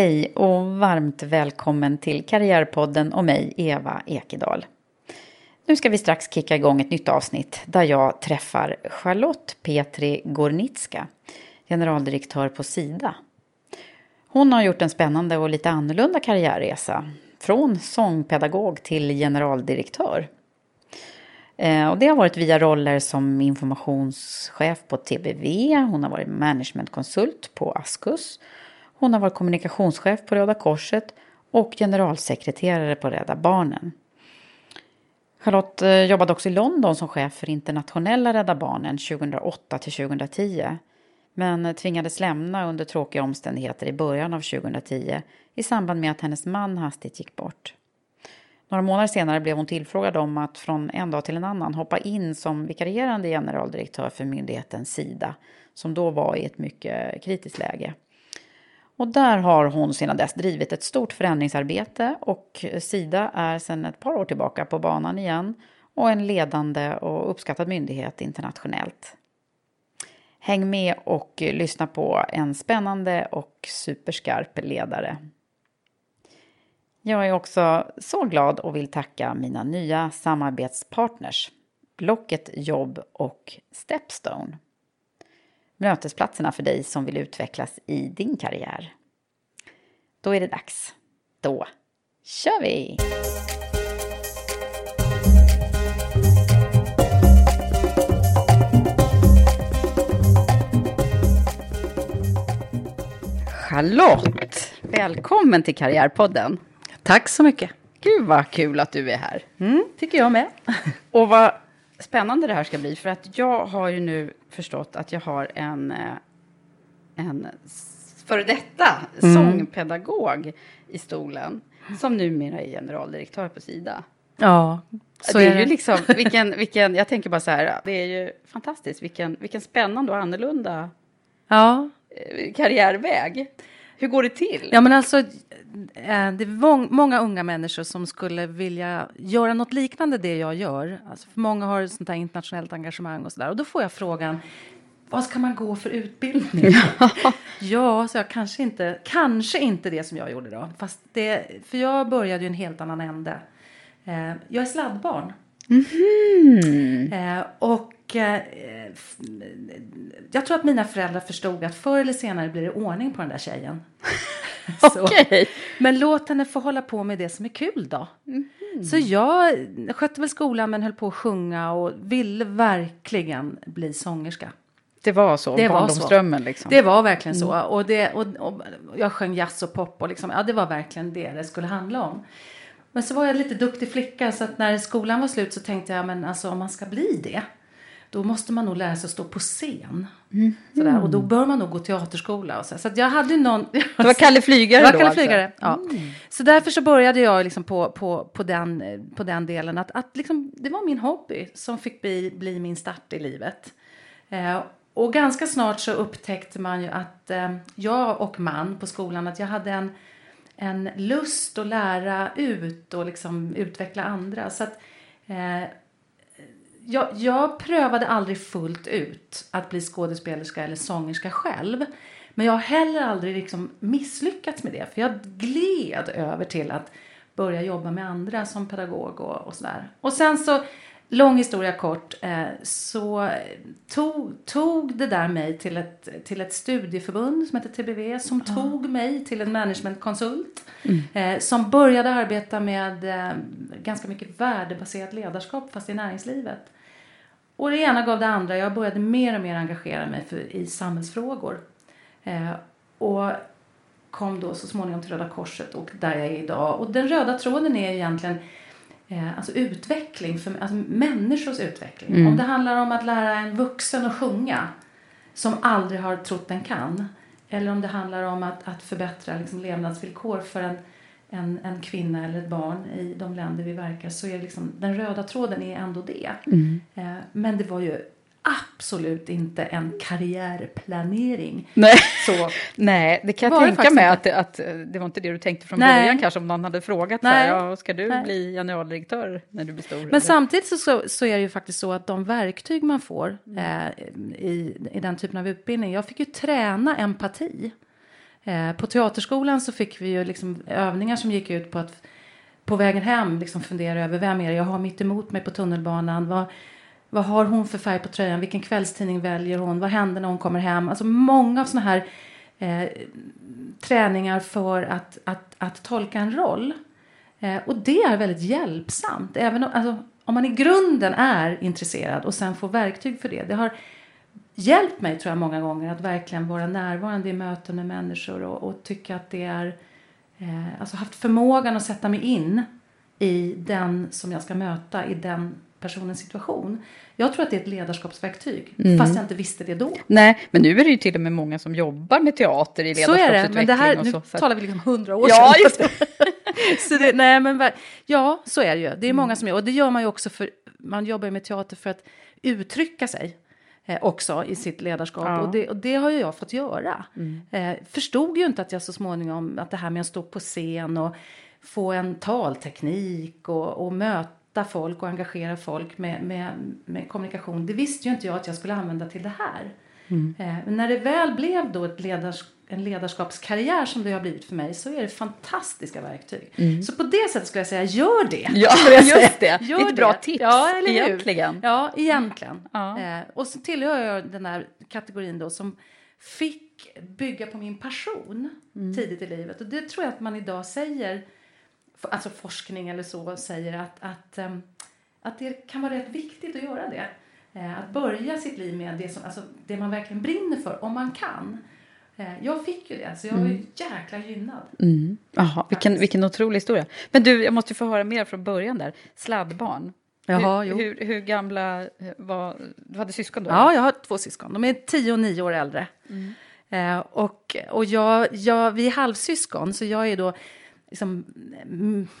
Hej och varmt välkommen till Karriärpodden och mig, Eva Ekedal. Nu ska vi strax kicka igång ett nytt avsnitt där jag träffar Charlotte Petri Gornitska, generaldirektör på Sida. Hon har gjort en spännande och lite annorlunda karriärresa, från sångpedagog till generaldirektör. Eh, och det har varit via roller som informationschef på TBV, hon har varit managementkonsult på Askus, hon har varit kommunikationschef på Röda Korset och generalsekreterare på Rädda Barnen. Charlotte eh, jobbade också i London som chef för internationella Rädda Barnen 2008 till 2010 men tvingades lämna under tråkiga omständigheter i början av 2010 i samband med att hennes man hastigt gick bort. Några månader senare blev hon tillfrågad om att från en dag till en annan hoppa in som vikarierande generaldirektör för myndigheten Sida, som då var i ett mycket kritiskt läge. Och där har hon sedan dess drivit ett stort förändringsarbete och Sida är sedan ett par år tillbaka på banan igen och en ledande och uppskattad myndighet internationellt. Häng med och lyssna på en spännande och superskarp ledare. Jag är också så glad och vill tacka mina nya samarbetspartners Blocket Jobb och Stepstone. Mötesplatserna för dig som vill utvecklas i din karriär. Då är det dags. Då kör vi! Charlotte, välkommen till Karriärpodden. Tack så mycket. Gud vad kul att du är här. Mm, tycker jag med. Och vad spännande det här ska bli, för att jag har ju nu förstått att jag har en, eh, en före detta Mm. sångpedagog i stolen, som numera är generaldirektör på Sida. Ja, så det är, är det. ju liksom, vilken, vilken, jag tänker bara så här, det är ju fantastiskt, vilken, vilken spännande och annorlunda Ja. eh, karriärväg. Hur går det till? ja, men alltså, eh, det är mång- många unga människor som skulle vilja göra något liknande det jag gör. Alltså, för många har sånt här internationellt engagemang och sådär. Och då får jag frågan, vad ska man gå för utbildning? ja, så jag kanske inte, kanske inte det som jag gjorde då. Fast det, för jag började ju en helt annan ände. Eh, jag är sladdbarn. Eh, och eh, f- jag tror att mina föräldrar förstod att förr eller senare blir det ordning på den där tjejen. Okej. Men låt henne få hålla på med det som är kul då. Så jag skötte väl skolan men höll på att sjunga och ville verkligen bli sångerska. Det var så, Det var så. liksom. Det var verkligen så. Och, det, och, och jag sjöng jazz och pop och liksom, ja, det var verkligen det det skulle handla om. Men så var jag lite duktig flicka så att när skolan var slut så tänkte jag men alltså om man ska bli det då måste man nog lära sig att stå på scen. Mm. Sådär, och då bör man nog gå teaterskola. Och så. så jag hade någon... Det var Kalle Flygare var då Kalle alltså. Flygare, ja. Mm. Så därför så började jag liksom på, på, på, den, på den delen. Att, att liksom, det var min hobby som fick bli, bli min start i livet. Eh, och ganska snart så upptäckte man ju att eh, jag och man på skolan, att jag hade en, en lust att lära ut och liksom utveckla andra. Så att, eh, jag, jag prövade aldrig fullt ut att bli skådespelerska eller sångerska själv. Men jag har heller aldrig liksom misslyckats med det. För jag gled över till att börja jobba med andra som pedagog och, och sådär. Och sen så, lång historia kort, eh, så tog, tog det där mig till ett, till ett studieförbund som heter TBV. Som mm. tog mig till en managementkonsult. Mm. Eh, som började arbeta med eh, ganska mycket värdebaserat ledarskap fast i näringslivet. Och det ena gav det andra. Jag började mer och mer engagera mig för, i samhällsfrågor. Och kom då så småningom till Röda Korset och där jag är idag. Och den röda tråden är egentligen eh, alltså utveckling, för, alltså människors utveckling. Mm. Om det handlar om att lära en vuxen att sjunga som aldrig har trott den kan. Eller om det handlar om att, att förbättra liksom, levnadsvillkor för en en, en kvinna eller ett barn i de länder vi verkar så är liksom, den röda tråden är ändå det. Mm. Eh, men det var ju absolut inte en karriärplanering. Nej, så, Nej det kan jag tänka mig att, att det var inte det du tänkte från Nej. början kanske om någon hade frågat Nej. Här, ja, ska du Nej. bli generaldirektör när du blir stor? Men eller? samtidigt så, så, så, är det ju faktiskt så att de verktyg man får eh, i, i den typen av utbildning, jag fick ju träna empati. Eh, på teaterskolan så fick vi ju liksom övningar som gick ut på att på vägen hem liksom fundera över vem är det jag har mitt emot mig på tunnelbanan. Vad, vad har hon för färg på tröjan? Vilken kvällstidning väljer hon? Vad händer när hon kommer hem? Alltså många av sådana här eh, träningar för att, att, att tolka en roll. Eh, och det är väldigt hjälpsamt. Även om, alltså, om man i grunden är intresserad och sen får verktyg för det. Det har hjälpt mig tror jag många gånger att verkligen vara närvarande i möten med människor och, och tycka att det är eh, alltså haft förmågan att sätta mig in i den som jag ska möta i den personens situation. Jag tror att det är ett ledarskapsverktyg, mm. fast jag inte visste det då. Nej, men nu är det ju till och med många som jobbar med teater i ledarskapsutveckling. Så är det, men det här, nu så, så talar vi liksom hundra år ja, sedan. Just det. så det, nej, men, ja, så är det ju. Det är mm. många som gör, och det gör man ju också för, man jobbar med teater för att uttrycka sig eh, också i sitt ledarskap. Ja. Och, det, och, det, har ju jag fått göra. Mm. Eh, förstod ju inte att jag så småningom, att det här med att stå på scen och få en talteknik och, och möta folk och engagera folk med, med, med, kommunikation. Det visste ju inte jag att jag skulle använda till det här. Mm. Eh, men när det väl blev då ett ledarskap en ledarskapskarriär som det har blivit för mig så är det fantastiska verktyg. Mm. Så på det sättet skulle jag säga, gör det. Ja, just det. Gör det är ett bra tips ja, eller egentligen. Ja, egentligen. Ja. Eh, och så tillhör jag den där kategorin då som fick bygga på min passion mm. tidigt i livet. Och det tror jag att man idag säger, alltså forskning eller så, säger att, att, um, att det kan vara rätt viktigt att göra det. Eh, att börja sitt liv med det, som, alltså det man verkligen brinner för, om man kan. Eh, jag fick ju det, så jag var ju mm. jäkla gynnad. Mm. Aha, vilken, vilken otrolig historia. Men du, jag måste få höra mer från början där. Sladdbarn. Jaha, hur, hur, hur, gamla var... Du hade syskon då? Ja, jag har två syskon. De är tio och nio år äldre. Mm. Eh, och och jag, jag, vi är halvsyskon, så jag är då liksom,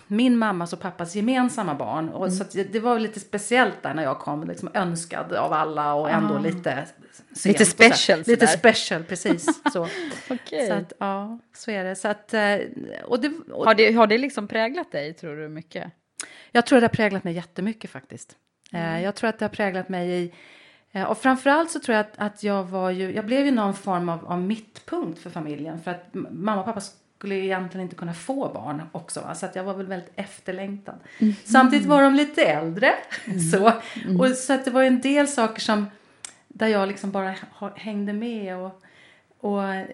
min mammas och pappas gemensamma barn. Och mm. Så det var lite speciellt där när jag kom, liksom önskad av alla och ändå ah. lite sent. Lite special. Lite special, precis. så. okay. så att, ja, så är det. Så att, eh, och det och, har, det, har det liksom präglat dig, tror du, mycket? Jag tror det har präglat mig jättemycket faktiskt. Eh, mm. Jag tror att det har präglat mig i eh, och framförallt så tror jag att, att jag var ju, jag blev ju någon form av, av mittpunkt för familjen. För att mamma och pappa skulle egentligen inte kunna få barn också. Va? Så att jag var väl väldigt efterlängtad. Mm. Samtidigt var de lite äldre. Mm. Så, mm. och, så att det var en del saker som där jag liksom bara hängde med. och, och eh,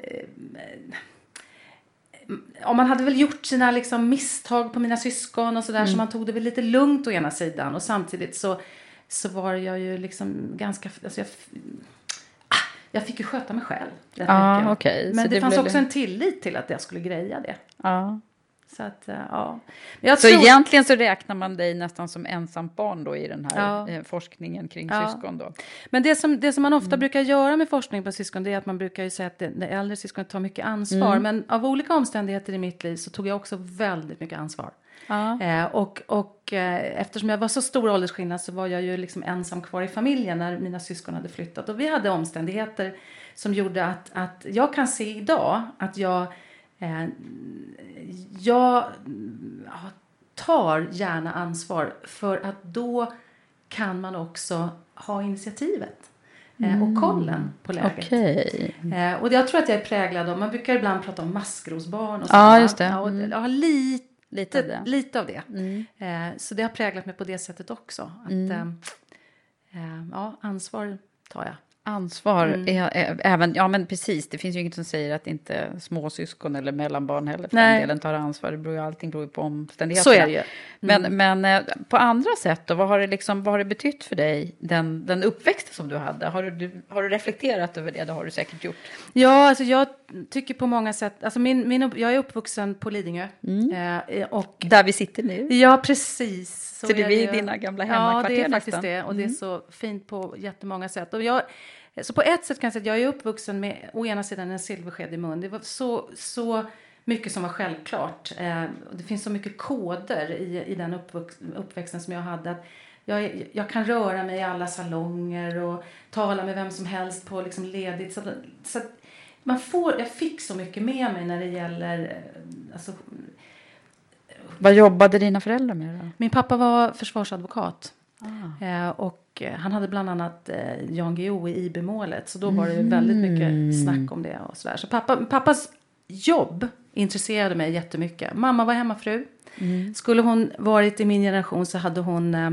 om man hade väl gjort sina liksom misstag på mina syskon och sådär mm. så man tog det väl lite lugnt å ena sidan och samtidigt så, så var jag ju liksom ganska, alltså jag, jag fick ju sköta mig själv. Ah, okay. Men så det, det fanns också en tillit till att jag skulle greja det. Ja. Så att, eh, ja. Så tror- egentligen så räknar man dig nästan som ensamt barn då i den här Ja. eh, forskningen kring Ja. syskon då? Men det som, det som man Mm. ofta brukar göra med forskning på syskon det är att man brukar ju säga att det, det äldre syskonet tar mycket ansvar. Mm. Men av olika omständigheter i mitt liv så tog jag också väldigt mycket ansvar. Ja. Eh, och och eh, eftersom jag var så stor åldersskillnad så var jag ju liksom ensam kvar i familjen när mina syskon hade flyttat. Och vi hade omständigheter som gjorde att, att jag kan se idag att jag, eh, jag mm, ja, tar gärna ansvar för att då kan man också ha initiativet eh, och kollen på läget. Okej. Eh, och jag tror att jag är präglad av, man brukar ibland prata om maskrosbarn och Ja, sådär. just det. Ja, och Mm. Jag har lite, Lite av det. lite av det. Mm. Eh, så det har präglat mig på det sättet också. Att, eh, eh, ja, ansvar tar jag. Ansvar, Mm. även, ja men precis, det finns ju inget som säger att inte småsyskon eller mellanbarn heller för Nej. den delen tar ansvar. Det beror ju, allting beror ju på omständigheterna. Så är det ju. Men, men eh, på andra sätt då, vad har det, liksom, vad har det betytt för dig, den, den uppväxt som du hade? Har du, har du reflekterat över det? Det har du säkert gjort. Ja, alltså jag tycker på många sätt, alltså min, min, jag är uppvuxen på Lidingö. Mm. Eh, och Där vi sitter nu. Ja, precis. Så det är ju. dina gamla Ja, hemmakvarter det är faktiskt nästan. Mm. det. Och det är så fint på jättemånga sätt. Och jag, så på ett sätt kan jag säga att jag är uppvuxen med å ena sidan en silversked i mun. Det var så, så mycket som var självklart. Eh, och det finns så mycket koder i, i den uppvux, uppväxten som jag hade. Att jag, jag kan röra mig i alla salonger och tala med vem som helst på liksom ledigt. Så, så man får, jag fick så mycket med mig när det gäller eh, alltså, Vad jobbade dina föräldrar med då? Min pappa var försvarsadvokat. Ah. Eh, och eh, han hade bland annat eh, Jan Guillou i IB-målet. Så då var det väldigt mycket snack om det och sådär. Så pappa, pappas jobb intresserade mig jättemycket. Mamma var hemmafru. Skulle hon varit i min generation så hade hon eh,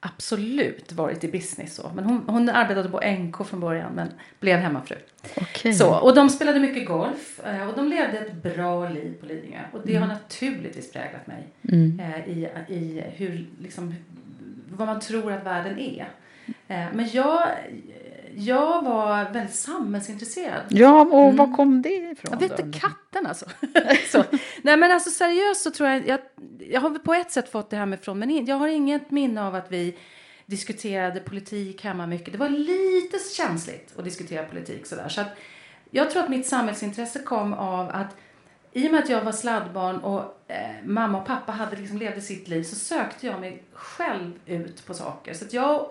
absolut varit i business så. Men hon, hon arbetade på NK från början men blev hemmafru. Okej. Så, och de spelade mycket golf eh, och de levde ett bra liv på Lidingö. Och det har naturligtvis präglat mig eh, i, i hur, liksom, vad man tror att världen är. Eh, men jag, jag var väldigt samhällsintresserad. Ja, och var kom det ifrån? Jag vet inte katten alltså. så. Nej men alltså seriöst så tror jag, jag, jag har på ett sätt fått det här med från, men jag har inget minne av att vi diskuterade politik hemma mycket. Det var lite känsligt att diskutera politik sådär. Så att jag tror att mitt samhällsintresse kom av att i och med att jag var sladdbarn och eh, mamma och pappa hade liksom levde sitt liv så sökte jag mig själv ut på saker. Så att jag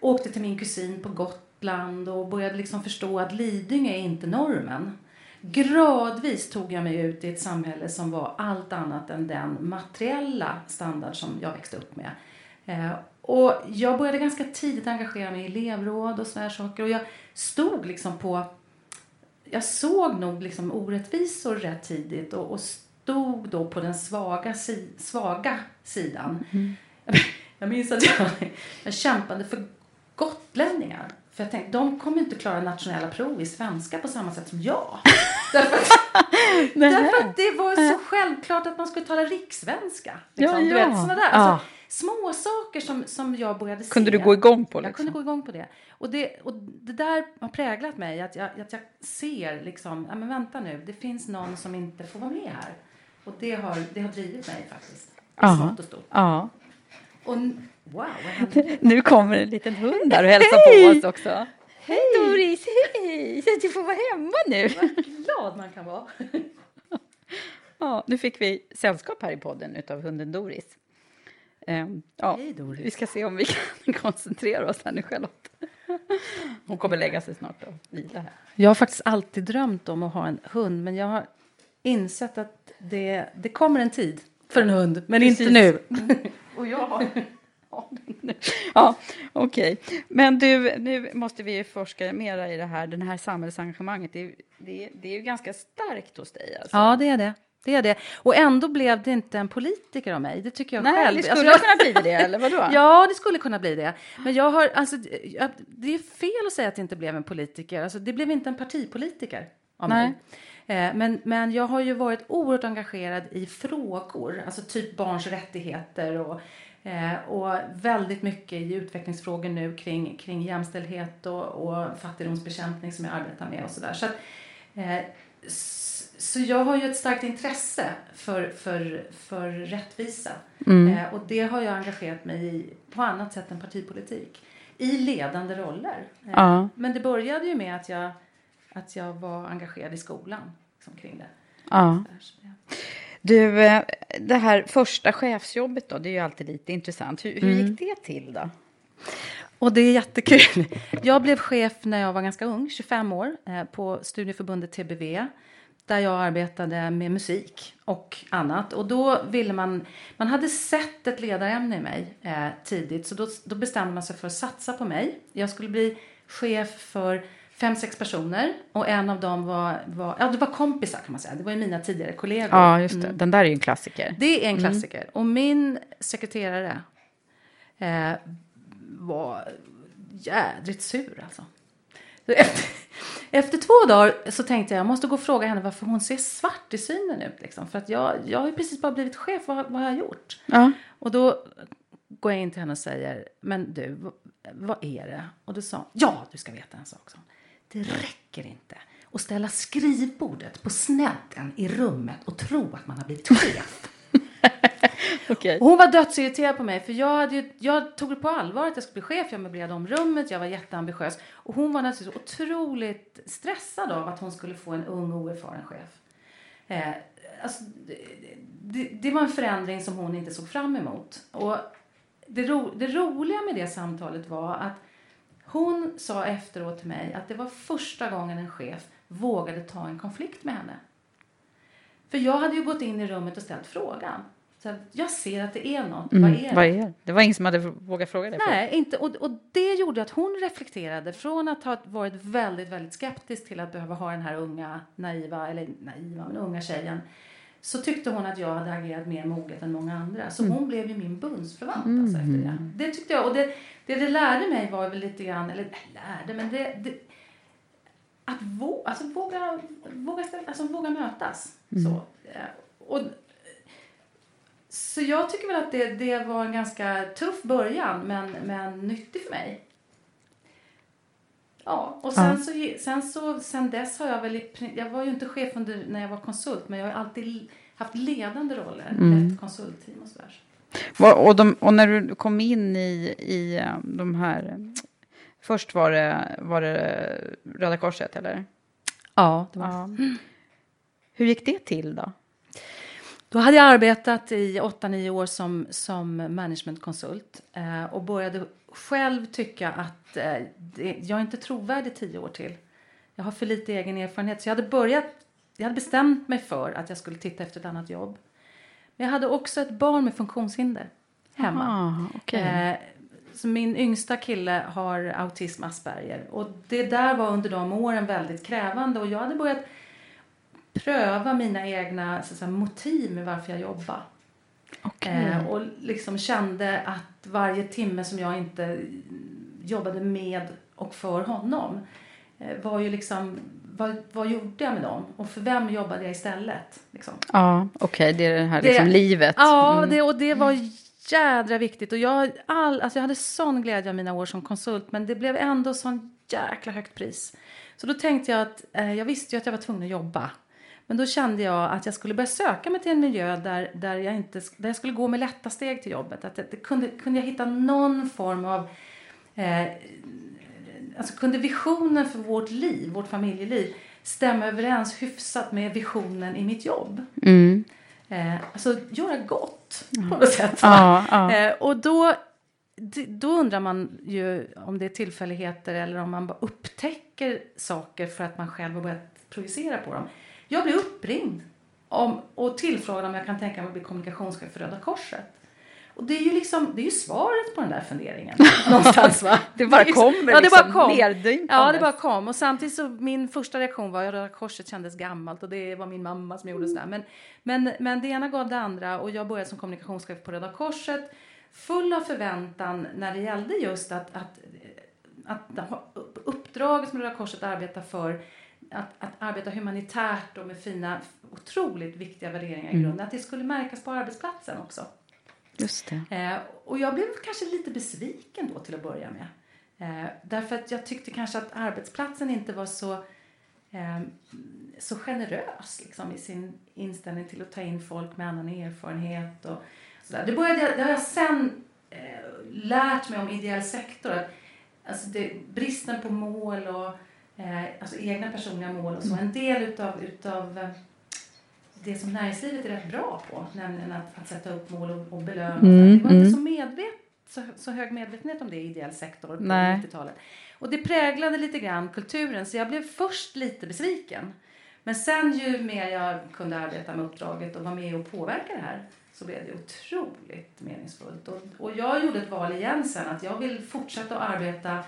åkte till min kusin på Gotland och började liksom förstå att Lidingö är inte normen. Gradvis tog jag mig ut i ett samhälle som var allt annat än den materiella standard som jag växte upp med. Eh, och jag började ganska tidigt engagera mig i elevråd och sådana saker. Och jag stod liksom på... Jag såg nog liksom orättvisor rätt tidigt och, och stod då på den svaga, si, svaga sidan. Jag minns att jag, jag kämpade för gotlänningar. För jag tänkte, de kommer inte klara nationella prov i svenska på samma sätt som jag. därför, att, därför att det var så självklart att man skulle tala rikssvenska. Liksom, Ja, Du ja. vet, såna där. Ja. Små saker som, som jag började se. Kunde du gå igång på Jag liksom? kunde gå igång på det. Och det, och det där har präglat mig. Att jag, att jag ser liksom, ja men vänta nu, det finns någon som inte får vara med här. Och det har, det har drivit mig faktiskt. I smått och stort. Ja. Och wow, vad hände? Nu kommer en liten hund där och hälsar på oss också. Hej Doris, hej! Du får vara hemma nu. Vad glad man kan vara. Ja, nu fick vi sällskap här i podden utav hunden Doris. Ehm, ja, Hej, Doris. Vi ska se om vi kan koncentrera oss här nu, Charlotte. Hon kommer lägga sig snart och vila här. Jag har faktiskt alltid drömt om att ha en hund. Men jag har insett att det, det kommer en tid för en hund. Men inte Precis. nu. Och jag har... Ja, okej. Men du, nu måste vi forska mera i det här, den här samhällsengagemanget. Det är, det, det är ju ganska starkt hos dig. Alltså. Ja, det är det. Det är det. Och ändå blev det inte en politiker av mig. Det tycker jag Nej, själv. det Alltså, skulle jag- kunna bli det, eller vadå? Ja, det skulle kunna bli det. Men jag har, alltså, det är fel att säga att det inte blev en politiker. Alltså, det blev inte en partipolitiker av Nej. mig. Eh, Men, men jag har ju varit oerhört engagerad i frågor, alltså typ barns rättigheter och, eh, och väldigt mycket i utvecklingsfrågor nu kring, kring jämställdhet och, och fattigdomsbekämpning som jag arbetar med och sådär. Så eh, så jag har ju ett starkt intresse för, för, för rättvisa. Mm. Eh, och det har jag engagerat mig i på annat sätt än partipolitik. I ledande roller. Eh, Ja. Men det började ju med att jag, att jag var engagerad i skolan liksom, kring det. Ja. Där, så det- Du, eh, det här första chefsjobbet då, det är ju alltid lite intressant. Hur, hur Mm. gick det till då? Och det är jättekul. Jag blev chef när jag var ganska ung, 25 år, eh, på studieförbundet TBV. Där jag arbetade med musik och annat. Och då ville man, man hade sett ett ledarämne i mig eh, tidigt. Så då, då bestämde man sig för att satsa på mig. Jag skulle bli chef för fem, sex personer. Och en av dem var, var, ja det var kompisar kan man säga. Det var ju mina tidigare kollegor. Ja, just det. Den där är ju en klassiker. Det är en klassiker. Och min sekreterare eh, var jädrigt sur alltså. Efter, efter två dagar så tänkte jag jag måste gå och fråga henne varför hon ser svart i synen ut. Liksom. För att jag, jag har ju precis bara blivit chef, vad, vad har jag gjort? Ja. Och då går jag in till henne och säger, men du, vad, vad är det? Och då sa hon, ja du ska veta en sak. Det räcker inte att ställa skrivbordet på snedden i rummet och tro att man har blivit chef. Okay. Hon var dödsirriterad på mig för jag, hade ju, jag tog det på allvar att jag skulle bli chef. Jag möblerade om rummet, jag var jätteambitiös. Och hon var naturligtvis otroligt stressad av att hon skulle få en ung oerfaren chef. Eh, alltså, det, det, det var en förändring som hon inte såg fram emot. Och det, ro, det roliga med det samtalet var att hon sa efteråt till mig att det var första gången en chef vågade ta en konflikt med henne. För jag hade ju gått in i rummet och ställt frågan. Så jag ser att det är något. vad är det? Mm, Vad är det? Det var ingen som hade vågat fråga det. Nej, inte. Och, och det gjorde att hon reflekterade från att ha varit väldigt, väldigt skeptisk till att behöva ha den här unga, naiva, eller naiva, men unga tjejen. Så tyckte hon att jag hade agerat mer moget än många andra. Så hon blev ju min bundsförvant alltså, efter det. Det tyckte jag. Och det, det det lärde mig var väl lite grann, eller lärde, men det, det att vå, alltså våga, våga, ställa, alltså våga mötas. Så. Eh, Och, så jag tycker väl att det, det var en ganska tuff början, men, men nyttig för mig. Ja, och sen, Ja. Så, sen, så, sen dess har jag väl... Jag var ju inte chef under, när jag var konsult, men jag har alltid haft ledande roller. Lett konsultteam och sådär. Och, de, och när du kom in i, i eh, de här... Först var det, var det Röda Korset, eller? Ja, det var Ja. Hur gick det till då? Då hade jag arbetat i 8-9 år som, som managementkonsult eh, och började själv tycka att eh, det, jag är inte trovärdig 10 år till. Jag har för lite egen erfarenhet. Så jag hade börjat, jag hade bestämt mig för att jag skulle titta efter ett annat jobb. Men jag hade också ett barn med funktionshinder hemma. Ah, okej. Eh, så min yngsta kille har autism Asperger. Och det där var under de åren väldigt krävande. Och jag hade börjat pröva mina egna så säga, motiv med varför jag jobbar. Okej. Eh, och liksom kände att varje timme som jag inte jobbade med och för honom eh, var ju liksom, vad, vad gjorde jag med dem? Och för vem jobbade jag istället? Liksom. Ja, okej, det är det här Det- liksom livet. Ja, Mm. det, och det var jädra viktigt. Och jag, all, alltså jag hade sån glädje av mina år som konsult, men det blev ändå sån jäkla högt pris. Så då tänkte jag att, eh, jag visste ju att jag var tvungen att jobba. Men då kände jag att jag skulle börja söka mig till en miljö där, där, jag, inte, där jag skulle gå med lätta steg till jobbet. Att det, kunde, kunde jag hitta någon form av eh, alltså kunde visionen för vårt liv, vårt familjeliv, stämma överens hyfsat med visionen i mitt jobb. Mm. Eh, alltså göra gott på något sätt. Ja, ja. Eh, och då, då undrar man ju om det är tillfälligheter eller om man bara upptäcker saker för att man själv har börjat projicera på dem. Jag blev uppringd om, och tillfrågad om jag kan tänka mig att bli kommunikationschef för Röda Korset. Och det är ju liksom, det är ju svaret på den där funderingen. någonstans va? Det bara ju- kommer ja, det liksom bara kom. neddympandes. Ja, det bara kom. Och samtidigt så min första reaktion var att Röda Korset kändes gammalt och det var min mamma som gjorde sådär. Men, men, men det ena gav det andra och jag började som kommunikationschef på Röda Korset full av förväntan när det gällde just att, att, att, att uppdraget som Röda Korset arbetar för att, att arbeta humanitärt och med fina, otroligt viktiga värderingar i grunden. Att det skulle märkas på arbetsplatsen också. Just det. Eh, och jag blev kanske lite besviken då till att börja med. Eh, därför att jag tyckte kanske att arbetsplatsen inte var så, eh, så generös liksom, i sin inställning till att ta in folk med annan erfarenhet. Och sådär. Det, började, det har jag sen eh, lärt mig om ideell sektor. Alltså det, bristen på mål och eh, alltså egna personliga mål och så. En del utav, utav eh, det som näringslivet är rätt bra på, nämligen att, att sätta upp mål och, och belöna. Mm, det var inte mm. så, medvet, så, så hög medvetenhet om det i ideell sektor på Nej. 90-talet. Och det präglade lite grann kulturen, så jag blev först lite besviken. Men sen ju mer jag kunde arbeta med uppdraget och vara med och påverka det här så blev det otroligt meningsfullt. Och, och jag gjorde ett val igen sen att jag vill fortsätta att arbeta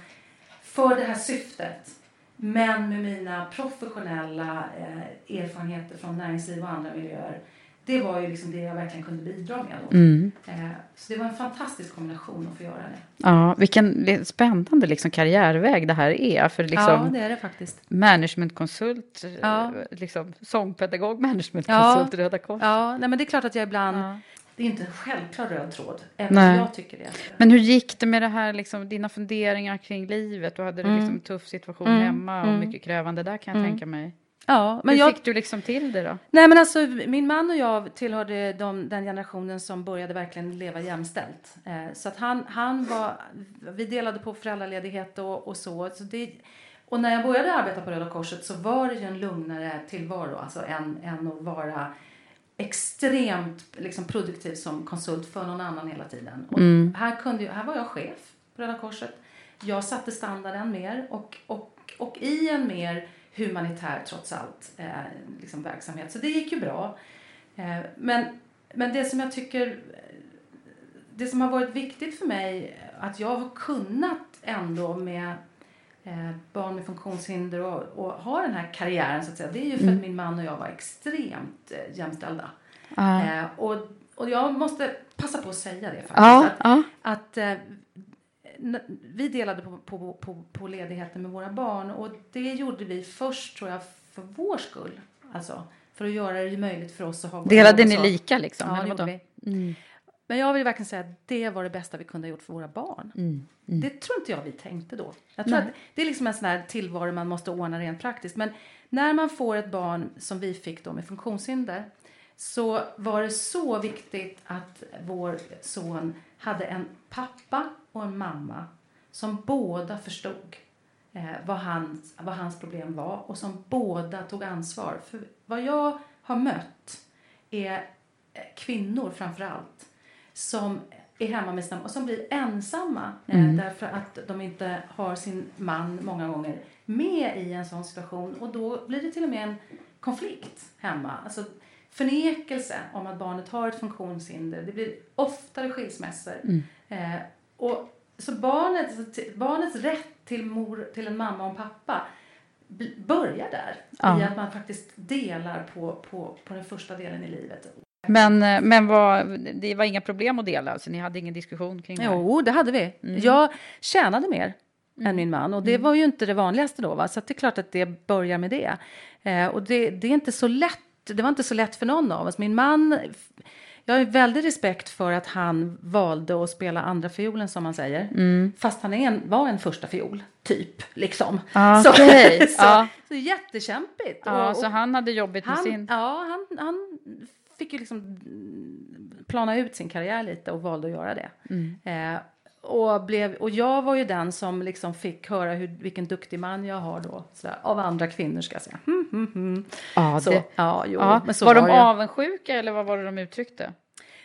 för det här syftet men med mina professionella eh, erfarenheter från näringsliv och andra miljöer. Det var ju liksom det jag verkligen kunde bidra med då. Mm. Eh, så det var en fantastisk kombination att få göra det. Ja, vilken det spännande liksom, karriärväg det här är. För ja, liksom, det är det faktiskt. managementkonsult, Ja. eh, liksom, sångpedagog, managementkonsult, Röda Korset. Ja, nej, men det är klart att jag ibland... Ja. Det är inte en självklar röd tråd, även Nej. om jag tycker det. Men hur gick det med det här, liksom, dina funderingar kring livet? Du hade Mm. liksom en tuff situation Mm, hemma och mm. mycket krävande där kan jag tänka mig. Ja, men hur jag, fick du liksom till det då? Nej men alltså min man och jag tillhörde de, den generationen som började verkligen leva jämställt. Eh, så att han, han var, vi delade på föräldraledighet och, och så. så det, och när jag började arbeta på Röda Korset så var det ju en lugnare tillvaro, alltså än, än att vara extremt liksom, produktiv som konsult för någon annan hela tiden. Och här, kunde, här var jag chef på Röda Korset. Jag satte standarden mer och, och, och i en mer humanitär trots allt eh, liksom verksamhet. Så det gick ju bra. Eh, men, men det som jag tycker det som har varit viktigt för mig att jag har kunnat ändå med barn med funktionshinder och, och ha den här karriären så att säga. Det är ju för att min man och jag var extremt eh, jämställda. Eh, och, och jag måste passa på att säga det faktiskt. Ja, att, ja. att eh, vi delade på, på, på, på ledigheten med våra barn och det gjorde vi först tror jag för vår skull. Alltså för att göra det möjligt för oss att ha Delade ni lika liksom? Ja, det gjorde vi. Men jag vill verkligen säga att det var det bästa vi kunde ha gjort för våra barn. Mm, Det tror inte jag vi tänkte då. Jag tror att det är liksom en sån här tillvaro man måste ordna rent praktiskt. Men när man får ett barn som vi fick då med funktionshinder så var det så viktigt att vår son hade en pappa och en mamma som båda förstod eh, vad, hans, vad hans problem var och som båda tog ansvar. För vad jag har mött är eh, kvinnor framför allt som är hemma med sina och som blir ensamma eh, därför att de inte har sin man många gånger med i en sån situation och då blir det till och med en konflikt hemma. Alltså förnekelse om att barnet har ett funktionshinder. Det blir oftare skilsmässor. Eh, och, så barnet, barnets rätt till, mor, till en mamma och en pappa börjar där. Ja. I att man faktiskt delar på, på, på den första delen i livet. Men, eh, men var, det var inga problem att dela? Alltså, ni hade ingen diskussion kring det? här? Jo, det hade vi. Jag tjänade mer än min man och det var ju inte det vanligaste då. Va? Så det är klart att det börjar med det. Eh, och det, det är inte så lätt. Det var inte så lätt för någon av oss. Min man, jag har väldigt respekt för att han valde att spela andra fiolen som man säger. Fast han är en, var en första fiol, typ. Liksom. Ja, så, okej. så, Ja. så jättekämpigt. Ja, Och- så han hade jobbigt med han, sin... Ja, han, han fick ju liksom mm, plana ut sin karriär lite och valde att göra det. Mm. Eh, och, blev, och jag var ju den som liksom fick höra hur, vilken duktig man jag har då. Sådär, av andra kvinnor ska jag säga. Hmm, hmm, hmm. Ja, Så, det, ja, jo, ja. men så var var, de det. avundsjuka eller vad var det de uttryckte?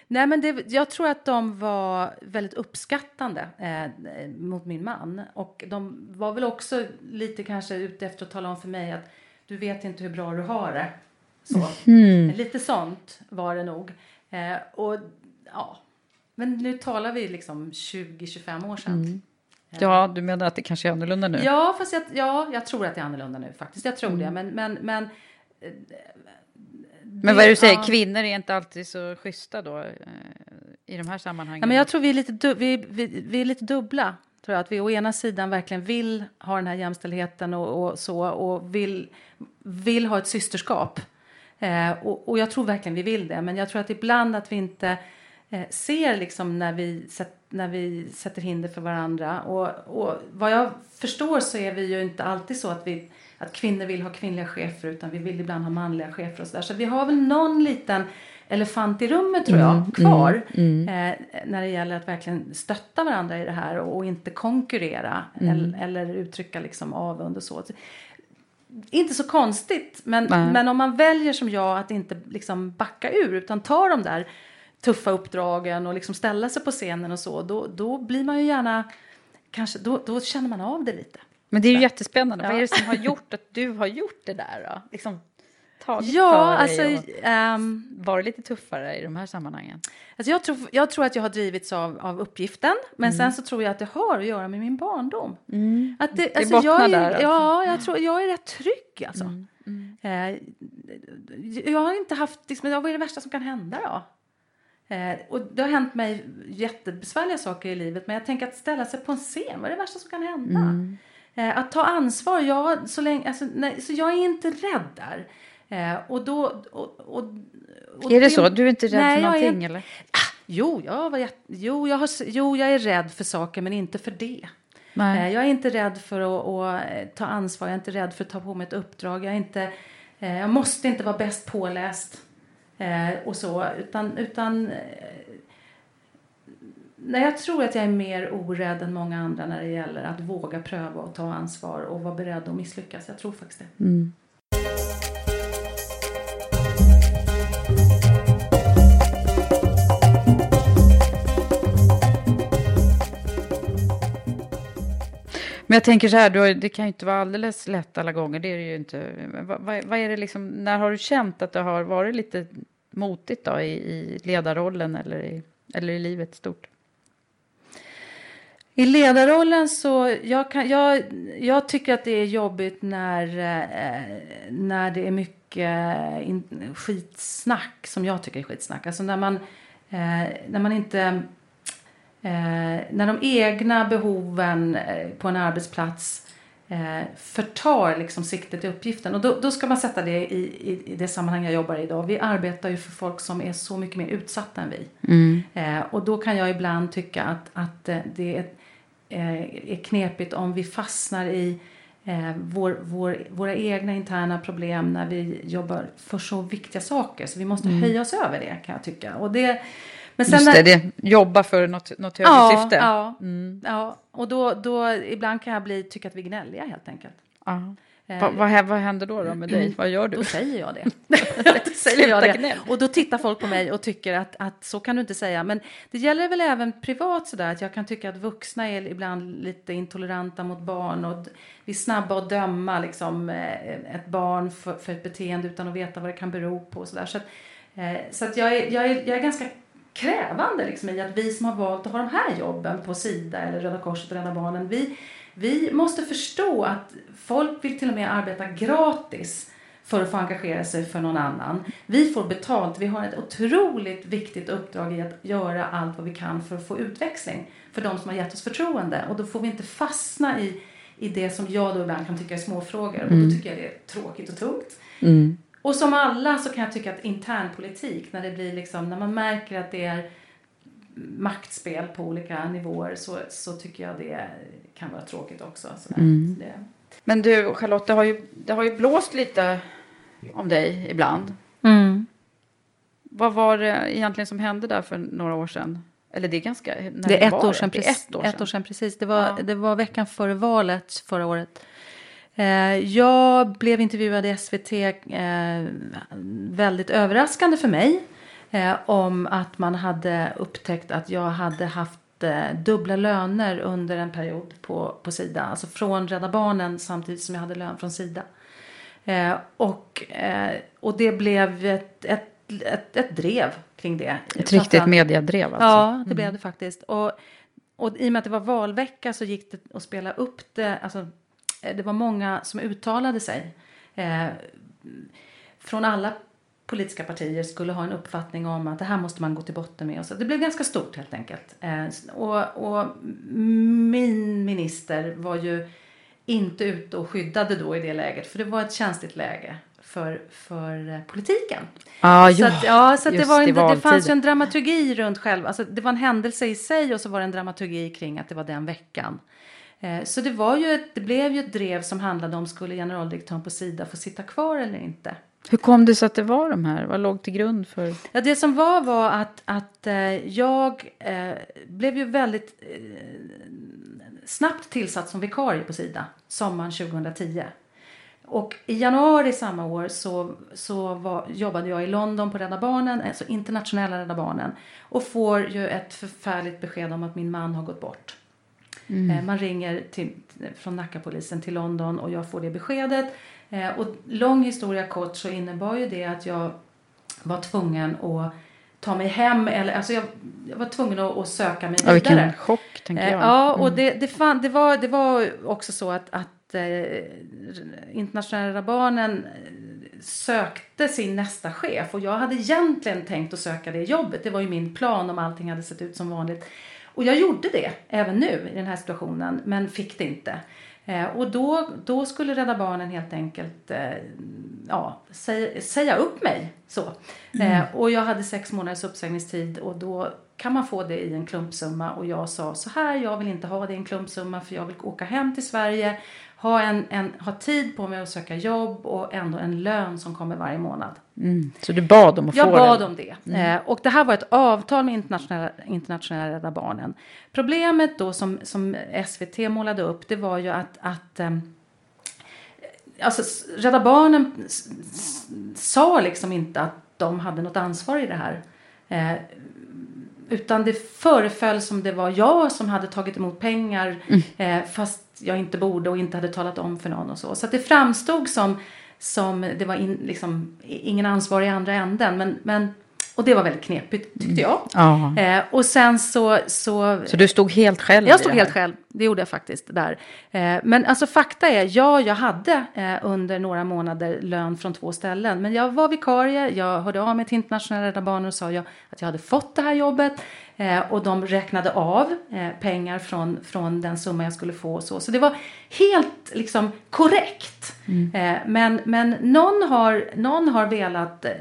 Nej, men det, jag tror att de var väldigt uppskattande eh, mot min man. Och de var väl också lite kanske ute efter att tala om för mig att du vet inte hur bra du har det. Så. Lite sånt var det nog. Eh, och ja, men nu talar vi liksom 20-25 år sedan. Ja, du menar att det kanske är annorlunda nu? Ja, fast jag, ja, jag tror att det är annorlunda nu faktiskt. Jag tror Mm. det. Men, men, men, Men vad är det du säger, ja. kvinnor är inte alltid så schyssta då eh, i de här sammanhangen? Ja, men jag tror vi är, lite du, vi, vi, vi är lite dubbla. Tror jag. Att vi å ena sidan verkligen vill ha den här jämställdheten och, och så och vill, vill ha ett systerskap. Eh, och, och jag tror verkligen vi vill det. Men jag tror att ibland att vi inte eh, ser liksom när vi när vi sätter hinder för varandra. Och, och vad jag förstår så är vi ju inte alltid så att, vi, att kvinnor vill ha kvinnliga chefer utan vi vill ibland ha manliga chefer och sådär. Så vi har väl någon liten elefant i rummet tror jag Mm, kvar. Eh, när det gäller att verkligen stötta varandra i det här och, och inte konkurrera Mm. eller, eller uttrycka liksom avund och så. Inte så konstigt men, Nej. men om man väljer som jag att inte liksom backa ur utan ta de där tuffa uppdragen och liksom ställa sig på scenen och så. Då, då blir man ju gärna, kanske, då, då känner man av det lite. Men det är ju jättespännande. Ja. Vad är det som har gjort att du har gjort det där då? Liksom tagit Ja, för alltså, dig och ehm, varit lite tuffare i de här sammanhangen? alltså jag, tror, jag tror att jag har drivits av, av uppgiften. Men Mm. sen så tror jag att det har att göra med min barndom. Att det, Det alltså bottnar jag är, där, alltså. Ja, jag tror jag är rätt trygg alltså. Mm, Eh, jag har inte haft, liksom, vad är det värsta som kan hända då? Eh, och det har hänt mig jättebesvärliga saker i livet men jag tänker att ställa sig på en scen, vad är det värsta som kan hända? Mm. Eh, att ta ansvar, jag, så, länge, alltså, nej, så jag är inte rädd där. Eh, och då, och, och, och Är det så? Du är inte rädd Nej, för jag är- någonting eller? Jo, jag var jo, jag har, jo, jag är rädd för saker men inte för det. Nej. Eh, Jag är inte rädd för att, att eh, ta ansvar, jag är inte rädd för att ta på mig ett uppdrag. Jag, är inte, jag måste inte vara bäst påläst och så. Utan, utan nej, jag tror att jag är mer orädd än många andra när det gäller att våga pröva och ta ansvar och vara beredd att misslyckas. Jag tror faktiskt det. Men jag tänker så här, du har, det kan ju inte vara alldeles lätt alla gånger. Det är det ju inte. Vad, vad, vad är det liksom, när har du känt att det har varit lite motigt då i, i ledarrollen eller i, eller i livet stort? I ledarrollen så, jag, kan, jag, jag tycker att det är jobbigt när, eh, när det är mycket eh, skitsnack, som jag tycker är skitsnack. Alltså när man, eh, när man inte, eh, när de egna behoven eh, på en arbetsplats eh, förtar liksom siktet i uppgiften. Och då, då ska man sätta det i, i, i det sammanhang jag jobbar i idag. Vi arbetar ju för folk som är så mycket mer utsatta än vi. Eh, och då kan jag ibland tycka att, att eh, det är, eh, är knepigt om vi fastnar i eh, vår, vår, våra egna interna problem när vi jobbar för så viktiga saker. Så vi måste höja oss över det kan jag tycka. Och det, men sen Just det, det, jobba för något, något högre ja, syfte. Ja, ja, och då, då ibland kan jag bli, tycka att vi är gnälliga helt enkelt. Ja. Eh, Vad, vad, hä- vad händer då, då med dig? Vad gör du? Då säger jag det. då säger jag det. Och då tittar folk på mig och tycker att, att så kan du inte säga. Men det gäller väl även privat sådär att jag kan tycka att vuxna är ibland lite intoleranta mot barn och vi är snabba att döma liksom, eh, ett barn för, för ett beteende utan att veta vad det kan bero på och sådär. Så att, eh, så att jag, är, jag, är, jag är ganska krävande liksom, i att vi som har valt att ha de här jobben på Sida eller Röda Korset och Rädda Barnen, vi, vi måste förstå att folk vill till och med arbeta gratis för att få engagera sig för någon annan. Vi får betalt. Vi har ett otroligt viktigt uppdrag i att göra allt vad vi kan för att få utväxling för de som har gett oss förtroende. Och då får vi inte fastna i, i det som jag då ibland kan tycka är småfrågor. Och då tycker jag det är tråkigt och tungt. Och som alla så kan jag tycka att internpolitik, när det blir liksom, när man märker att det är maktspel på olika nivåer så, så tycker jag det kan vara tråkigt också. Så det, Men du, Charlotte, det har, ju, det har ju blåst lite om dig ibland. Vad var det egentligen som hände där för några år sedan? Eller det är ganska... När Det är ett år sedan, Det är precis. ett år Ett år sedan. sedan precis. Det var, Ja. det var veckan före valet förra året. Eh, jag blev intervjuad i SVT, eh, väldigt överraskande för mig, eh, om att man hade upptäckt att jag hade haft dubbla löner under en period på, på Sida. Alltså från Rädda Barnen samtidigt som jag hade lön från Sida. Eh, och, eh, och det blev ett, ett, ett, ett drev kring det. Ett riktigt mediadrev alltså. Ja, det blev det faktiskt. Och, och i och med att det var valvecka så gick det att spela upp det. Alltså, det var många som uttalade sig. Eh, från alla politiska partier skulle ha en uppfattning om att det här måste man gå till botten med. Och så det blev ganska stort helt enkelt. Eh, och, och min minister var ju inte ute och skyddade då i det läget. För det var ett känsligt läge för, för eh, politiken. Ah, så att, ja, så det, var en, det fanns ju en dramaturgi runt själva. Alltså, det var en händelse i sig och så var det en dramaturgi kring att det var den veckan. Eh, Så det, var ju ett, det blev ju ett drev som handlade om skulle generaldirektören på Sida få sitta kvar eller inte. Hur kom det sig att det var de här? Vad låg till grund för? Ja, det som var var att, att eh, jag eh, blev ju väldigt snabbt tillsatt som vikarie på Sida sommaren 2010. Och i januari samma år så, så var, jobbade jag i London på Rädda Barnen, alltså internationella Rädda Barnen. Och får ju ett förfärligt besked om att min man har gått bort. Eh, Man ringer till, från Nackapolisen till London och jag får det beskedet. Eh, och lång historia kort så innebar ju det att jag var tvungen att ta mig hem. Eller, alltså jag, jag var tvungen att, att söka mig Ja, vidare. vilken chock, tänker Eh, jag. Ja, och det, det, fan, det, var, det var också så att, att eh, Internationella Barnen sökte sin nästa chef och jag hade egentligen tänkt att söka det jobbet. Det var ju min plan om allting hade sett ut som vanligt. Och jag gjorde det även nu i den här situationen men fick det inte. Eh, och då, då skulle Rädda Barnen helt enkelt eh, ja, säga, säga upp mig. Så. Eh, och jag hade sex månaders uppsägningstid och då kan man få det i en klumpsumma. Och jag sa så här, jag vill inte ha det i en klumpsumma för jag vill åka hem till Sverige, ha, en, en, ha tid på mig att söka jobb och ändå en lön som kommer varje månad. Mm. Så du bad om att Jag få bad det? om det. Eh, och det här var ett avtal med internationella, internationella Rädda Barnen. Problemet då som, som SVT målade upp det var ju att, att ehm, alltså, Rädda Barnen sa liksom inte att de hade något ansvar i det här. Eh, utan det föreföll som det var jag som hade tagit emot pengar eh, fast jag inte borde och inte hade talat om för någon och så. Så det framstod som, som det var in, liksom, ingen ansvar i andra änden. Men, men, och det var väldigt knepigt tyckte jag. Ja. Eh, och sen så, så Så du stod helt själv jag stod helt själv, det gjorde jag faktiskt där. Eh, men alltså fakta är, ja jag hade eh, under några månader lön från två ställen. Men jag var vikarie, jag hörde av mig till internationella Rädda Barnen och sa jag, att jag hade fått det här jobbet. Eh, och de räknade av eh, pengar från, från den summa jag skulle få och så. Så det var helt liksom korrekt. Eh, men, men någon, har, någon har velat eh,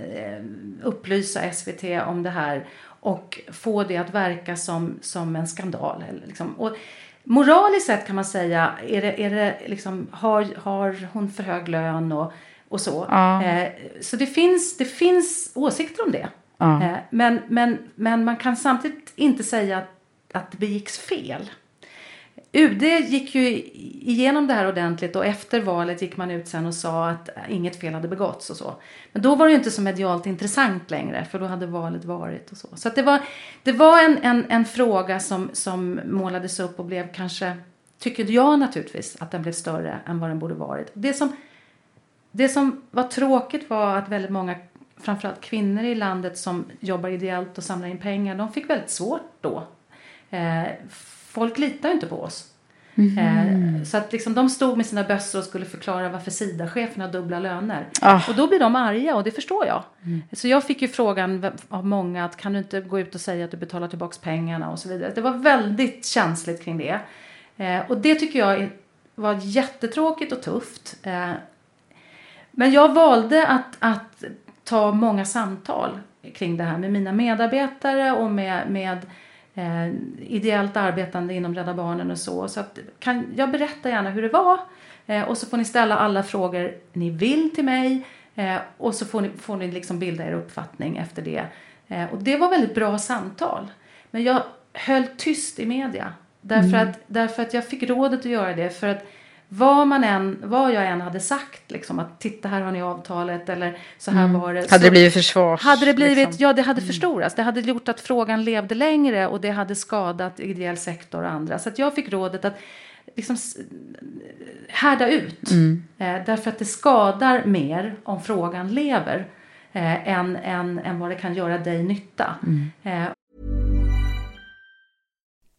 upplysa SVT om det här och få det att verka som, som en skandal. Liksom. och moraliskt sett kan man säga, är det, är det liksom, har, har hon för hög lön och, och så. Ja. Eh, så det finns, det finns åsikter om det. Ja. Eh, men, men, men man kan samtidigt inte säga att, att det begicks fel. UD gick ju igenom det här ordentligt och efter valet gick man ut sen och sa att inget fel hade begåtts och så. Men då var det ju inte så medialt intressant längre för då hade valet varit och så. Så att det var, det var en, en, en fråga som, som målades upp och blev kanske, tycker jag naturligtvis, att den blev större än vad den borde varit. Det som, det som var tråkigt var att väldigt många, framförallt kvinnor i landet som jobbar ideellt och samlar in pengar, de fick väldigt svårt då. Eh, folk litar ju inte på oss. Eh, så att liksom de stod med sina bössor och skulle förklara varför SIDA-cheferna har dubbla löner. Ah. Och då blir de arga och det förstår jag. Så jag fick ju frågan av många att kan du inte gå ut och säga att du betalar tillbaka pengarna och så vidare. Det var väldigt känsligt kring det. Eh, och det tycker jag var jättetråkigt och tufft. Eh, men jag valde att, att ta många samtal kring det här med mina medarbetare och med, med eh, ideellt arbetande inom Rädda Barnen och så. Så att, kan, jag berättar gärna hur det var eh, och så får ni ställa alla frågor ni vill till mig eh, och så får ni, får ni liksom bilda er uppfattning efter det. Eh, och det var väldigt bra samtal. Men jag höll tyst i media därför, att, därför att jag fick rådet att göra det för att vad, man än, vad jag än hade sagt, liksom, att titta här har ni avtalet eller så här var det. Mm. Hade så, det blivit försvars? hade det blivit, liksom? ja det hade förstorats. Det hade gjort att frågan levde längre och det hade skadat ideell sektor och andra. Så jag fick rådet att liksom härda ut. Eh, därför att det skadar mer om frågan lever eh, än, än, än vad det kan göra dig nytta. Eh,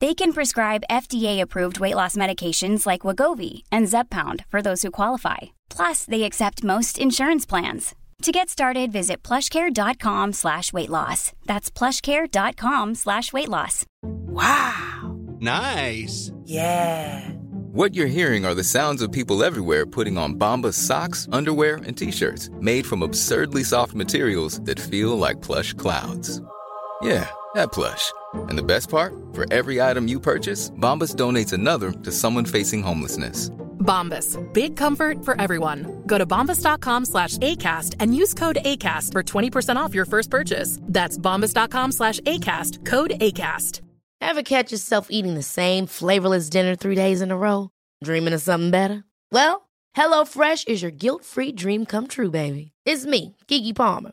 They can prescribe FDA-approved weight loss medications like Wagovi and Zepbound for those who qualify. Plus, they accept most insurance plans. To get started, visit plushcare.com slash weight loss. That's plushcare.com slash weight loss. Wow. Nice. Yeah. What you're hearing are the sounds of people everywhere putting on Bombas socks, underwear, and t-shirts made from absurdly soft materials that feel like plush clouds. Yeah, that plush. And the best part? For every item you purchase, Bombas donates another to someone facing homelessness. Bombas. Big comfort for everyone. Go to bombas.com slash ACAST and use code ACAST for 20% off your first purchase. That's bombas.com slash ACAST. Code ACAST. Ever catch yourself eating the same flavorless dinner three days in a row? Dreaming of something better? Well, HelloFresh is your guilt-free dream come true, baby. It's me, Kiki Palmer.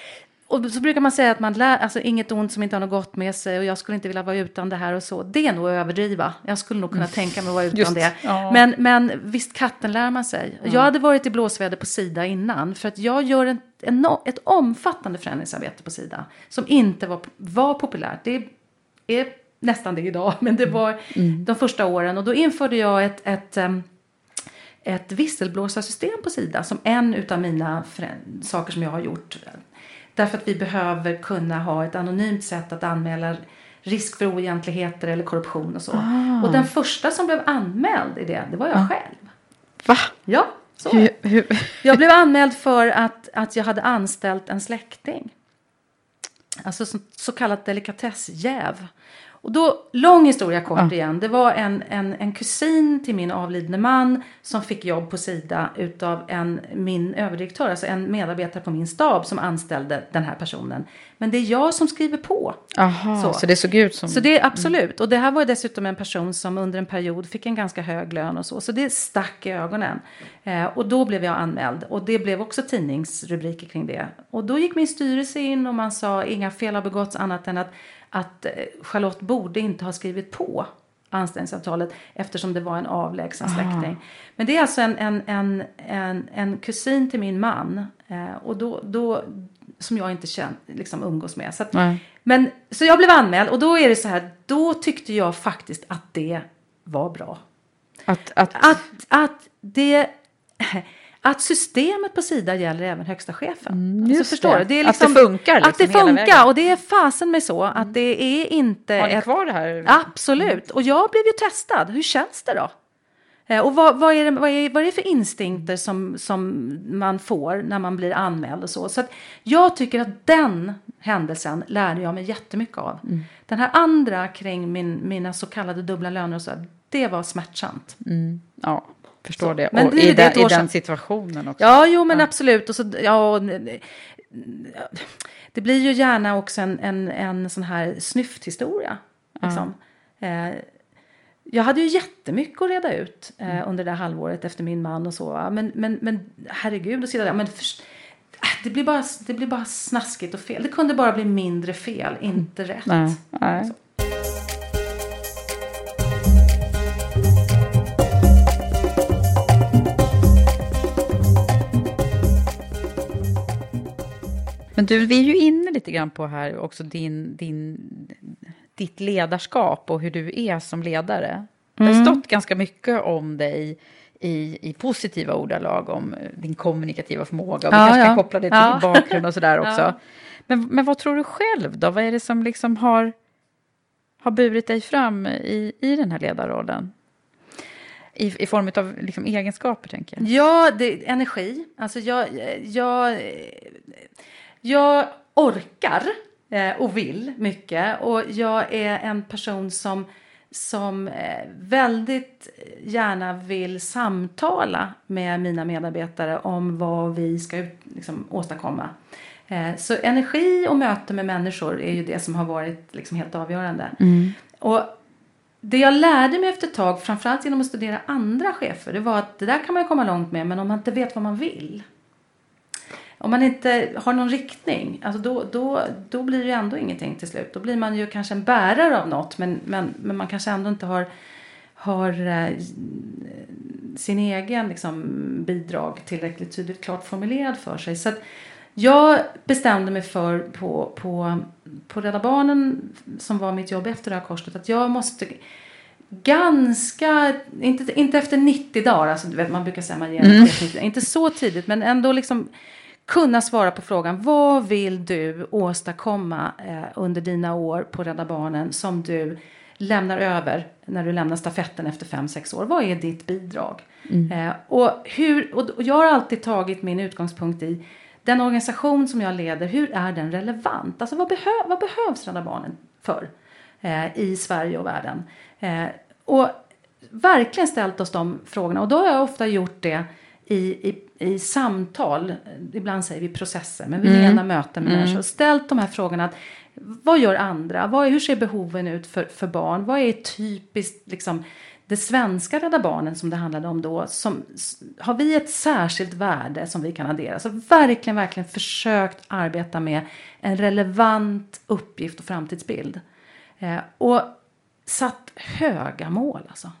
och så brukar man säga att man lär, alltså inget ont som inte har något gott med sig och jag skulle inte vilja vara utan det här och så. Det är nog att överdriva. Jag skulle nog kunna tänka mig att vara utan Just, det. ja. Men, men visst katten lär man sig. Jag hade varit i blåsväder på Sida innan för att jag gör en, en, ett omfattande förändringsarbete på Sida som inte var, var populärt. Det är nästan det idag, men det var de första åren och då införde jag ett, ett em, ett visselblåsarsystem på Sida som en utav mina saker som jag har gjort. Därför att vi behöver kunna ha ett anonymt sätt att anmäla risk för oegentligheter eller korruption och så. Och den första som blev anmäld i det, det var jag själv. Va? Ja, så. Hur, hur? Jag blev anmäld för att, att jag hade anställt en släkting. Alltså så, så kallat delikatessjäv. Och då, lång historia kort igen. Det var en, en, en kusin till min avlidne man som fick jobb på Sida utav en, min överdirektör, alltså en medarbetare på min stab som anställde den här personen. Men det är jag som skriver på. Aha, så. Så. det såg ut som... Så det är absolut. Och det här var dessutom en person som under en period fick en ganska hög lön och så. Så det stack i ögonen. Eh, och då blev jag anmäld. Och det blev också tidningsrubriker kring det. Och då gick min styrelse in och man sa inga fel har begåtts annat än att, att eh, Charlotte borde inte ha skrivit på anställningsavtalet eftersom det var en avlägsen släkting. Men det är alltså en, en, en, en, en kusin till min man. Eh, och då, då, som jag inte känt, liksom umgås med. Så, att, men, så jag blev anmäld och då är det så här, då tyckte jag faktiskt att det var bra. Att, att, Att, att det... Att systemet på Sida gäller även högsta chefen. Mm, just förstår det. du? det är Att det liksom, funkar Att det liksom funkar och det är fasen med så att det är inte... har ni ett- kvar det här? Absolut. Och jag blev ju testad. Hur känns det då? Eh, Och vad, vad, är det, vad, är, vad är det för instinkter som, som man får när man blir anmäld och så? Så att jag tycker att den händelsen lärde jag mig jättemycket av. Den här andra kring min, mina så kallade dubbla löner och så, det var smärtsamt. Mm. Ja, förstår Så, det. men och det- i, det i den situationen också. Ja, jo men absolut. Och så, ja, och, det blir ju gärna också en, en, en sån här snyfthistoria. Liksom. Eh, jag hade ju jättemycket att reda ut eh, under det här halvåret efter min man och så. Men, men, men herregud, och sitta där. Men först, äh, det, blir bara, det blir bara snaskigt och fel. Det kunde bara bli mindre fel, inte rätt. Nej, nej. Men du, vi är ju inne lite grann på här också din, din, ditt ledarskap och hur du är som ledare. Det har Mm. stått ganska mycket om dig i, i positiva ordalag om eh, din kommunikativa förmåga. Och vi Ja, kanske kan ja. koppla det till Ja. din bakgrund och sådär också. Ja. Men, men vad tror du själv då? Vad är det som liksom har, har burit dig fram i, i den här ledarrollen? I, i form av liksom egenskaper, tänker jag. Ja, det, energi. Alltså jag, jag, jag orkar eh, och vill mycket. Och jag är en person som, som eh, väldigt gärna vill samtala med mina medarbetare om vad vi ska liksom, åstadkomma. Eh, så energi och möte med människor är ju det som har varit liksom helt avgörande. Och det jag lärde mig efter ett tag, framförallt genom att studera andra chefer, det var att det där kan man komma långt med, men om man inte vet vad man vill. Om man inte har någon riktning, alltså då, då, då blir det ju ändå ingenting till slut. Då blir man ju kanske en bärare av något, men, men, men man kanske ändå inte har, har eh, sin egen liksom, bidrag tillräckligt tydligt klart formulerad för sig. Så jag bestämde mig för på, på, på Rädda Barnen, som var mitt jobb efter Röda Korset, att jag måste ganska, inte, inte efter 90 dagar, alltså du vet man brukar säga man ger 90 inte så tidigt, men ändå liksom kunna svara på frågan vad vill du åstadkomma eh, under dina år på Rädda Barnen som du lämnar över när du lämnar stafetten efter 5-6 år. Vad är ditt bidrag? Eh, och, hur, och jag har alltid tagit min utgångspunkt i den organisation som jag leder, hur är den relevant? Alltså vad, behö, vad behövs Rädda Barnen för eh, i Sverige och världen? Och verkligen ställt oss de frågorna och då har jag ofta gjort det i, i, i samtal, ibland säger vi processer, men vi menar möten med människor. Ställt de här frågorna, att, vad gör andra? Vad är, hur ser behoven ut för, för barn? Vad är typiskt liksom, det svenska Rädda Barnen som det handlade om då? Som, har vi ett särskilt värde som vi kan addera? Så verkligen, verkligen försökt arbeta med en relevant uppgift och framtidsbild. Eh, och satt höga mål alltså.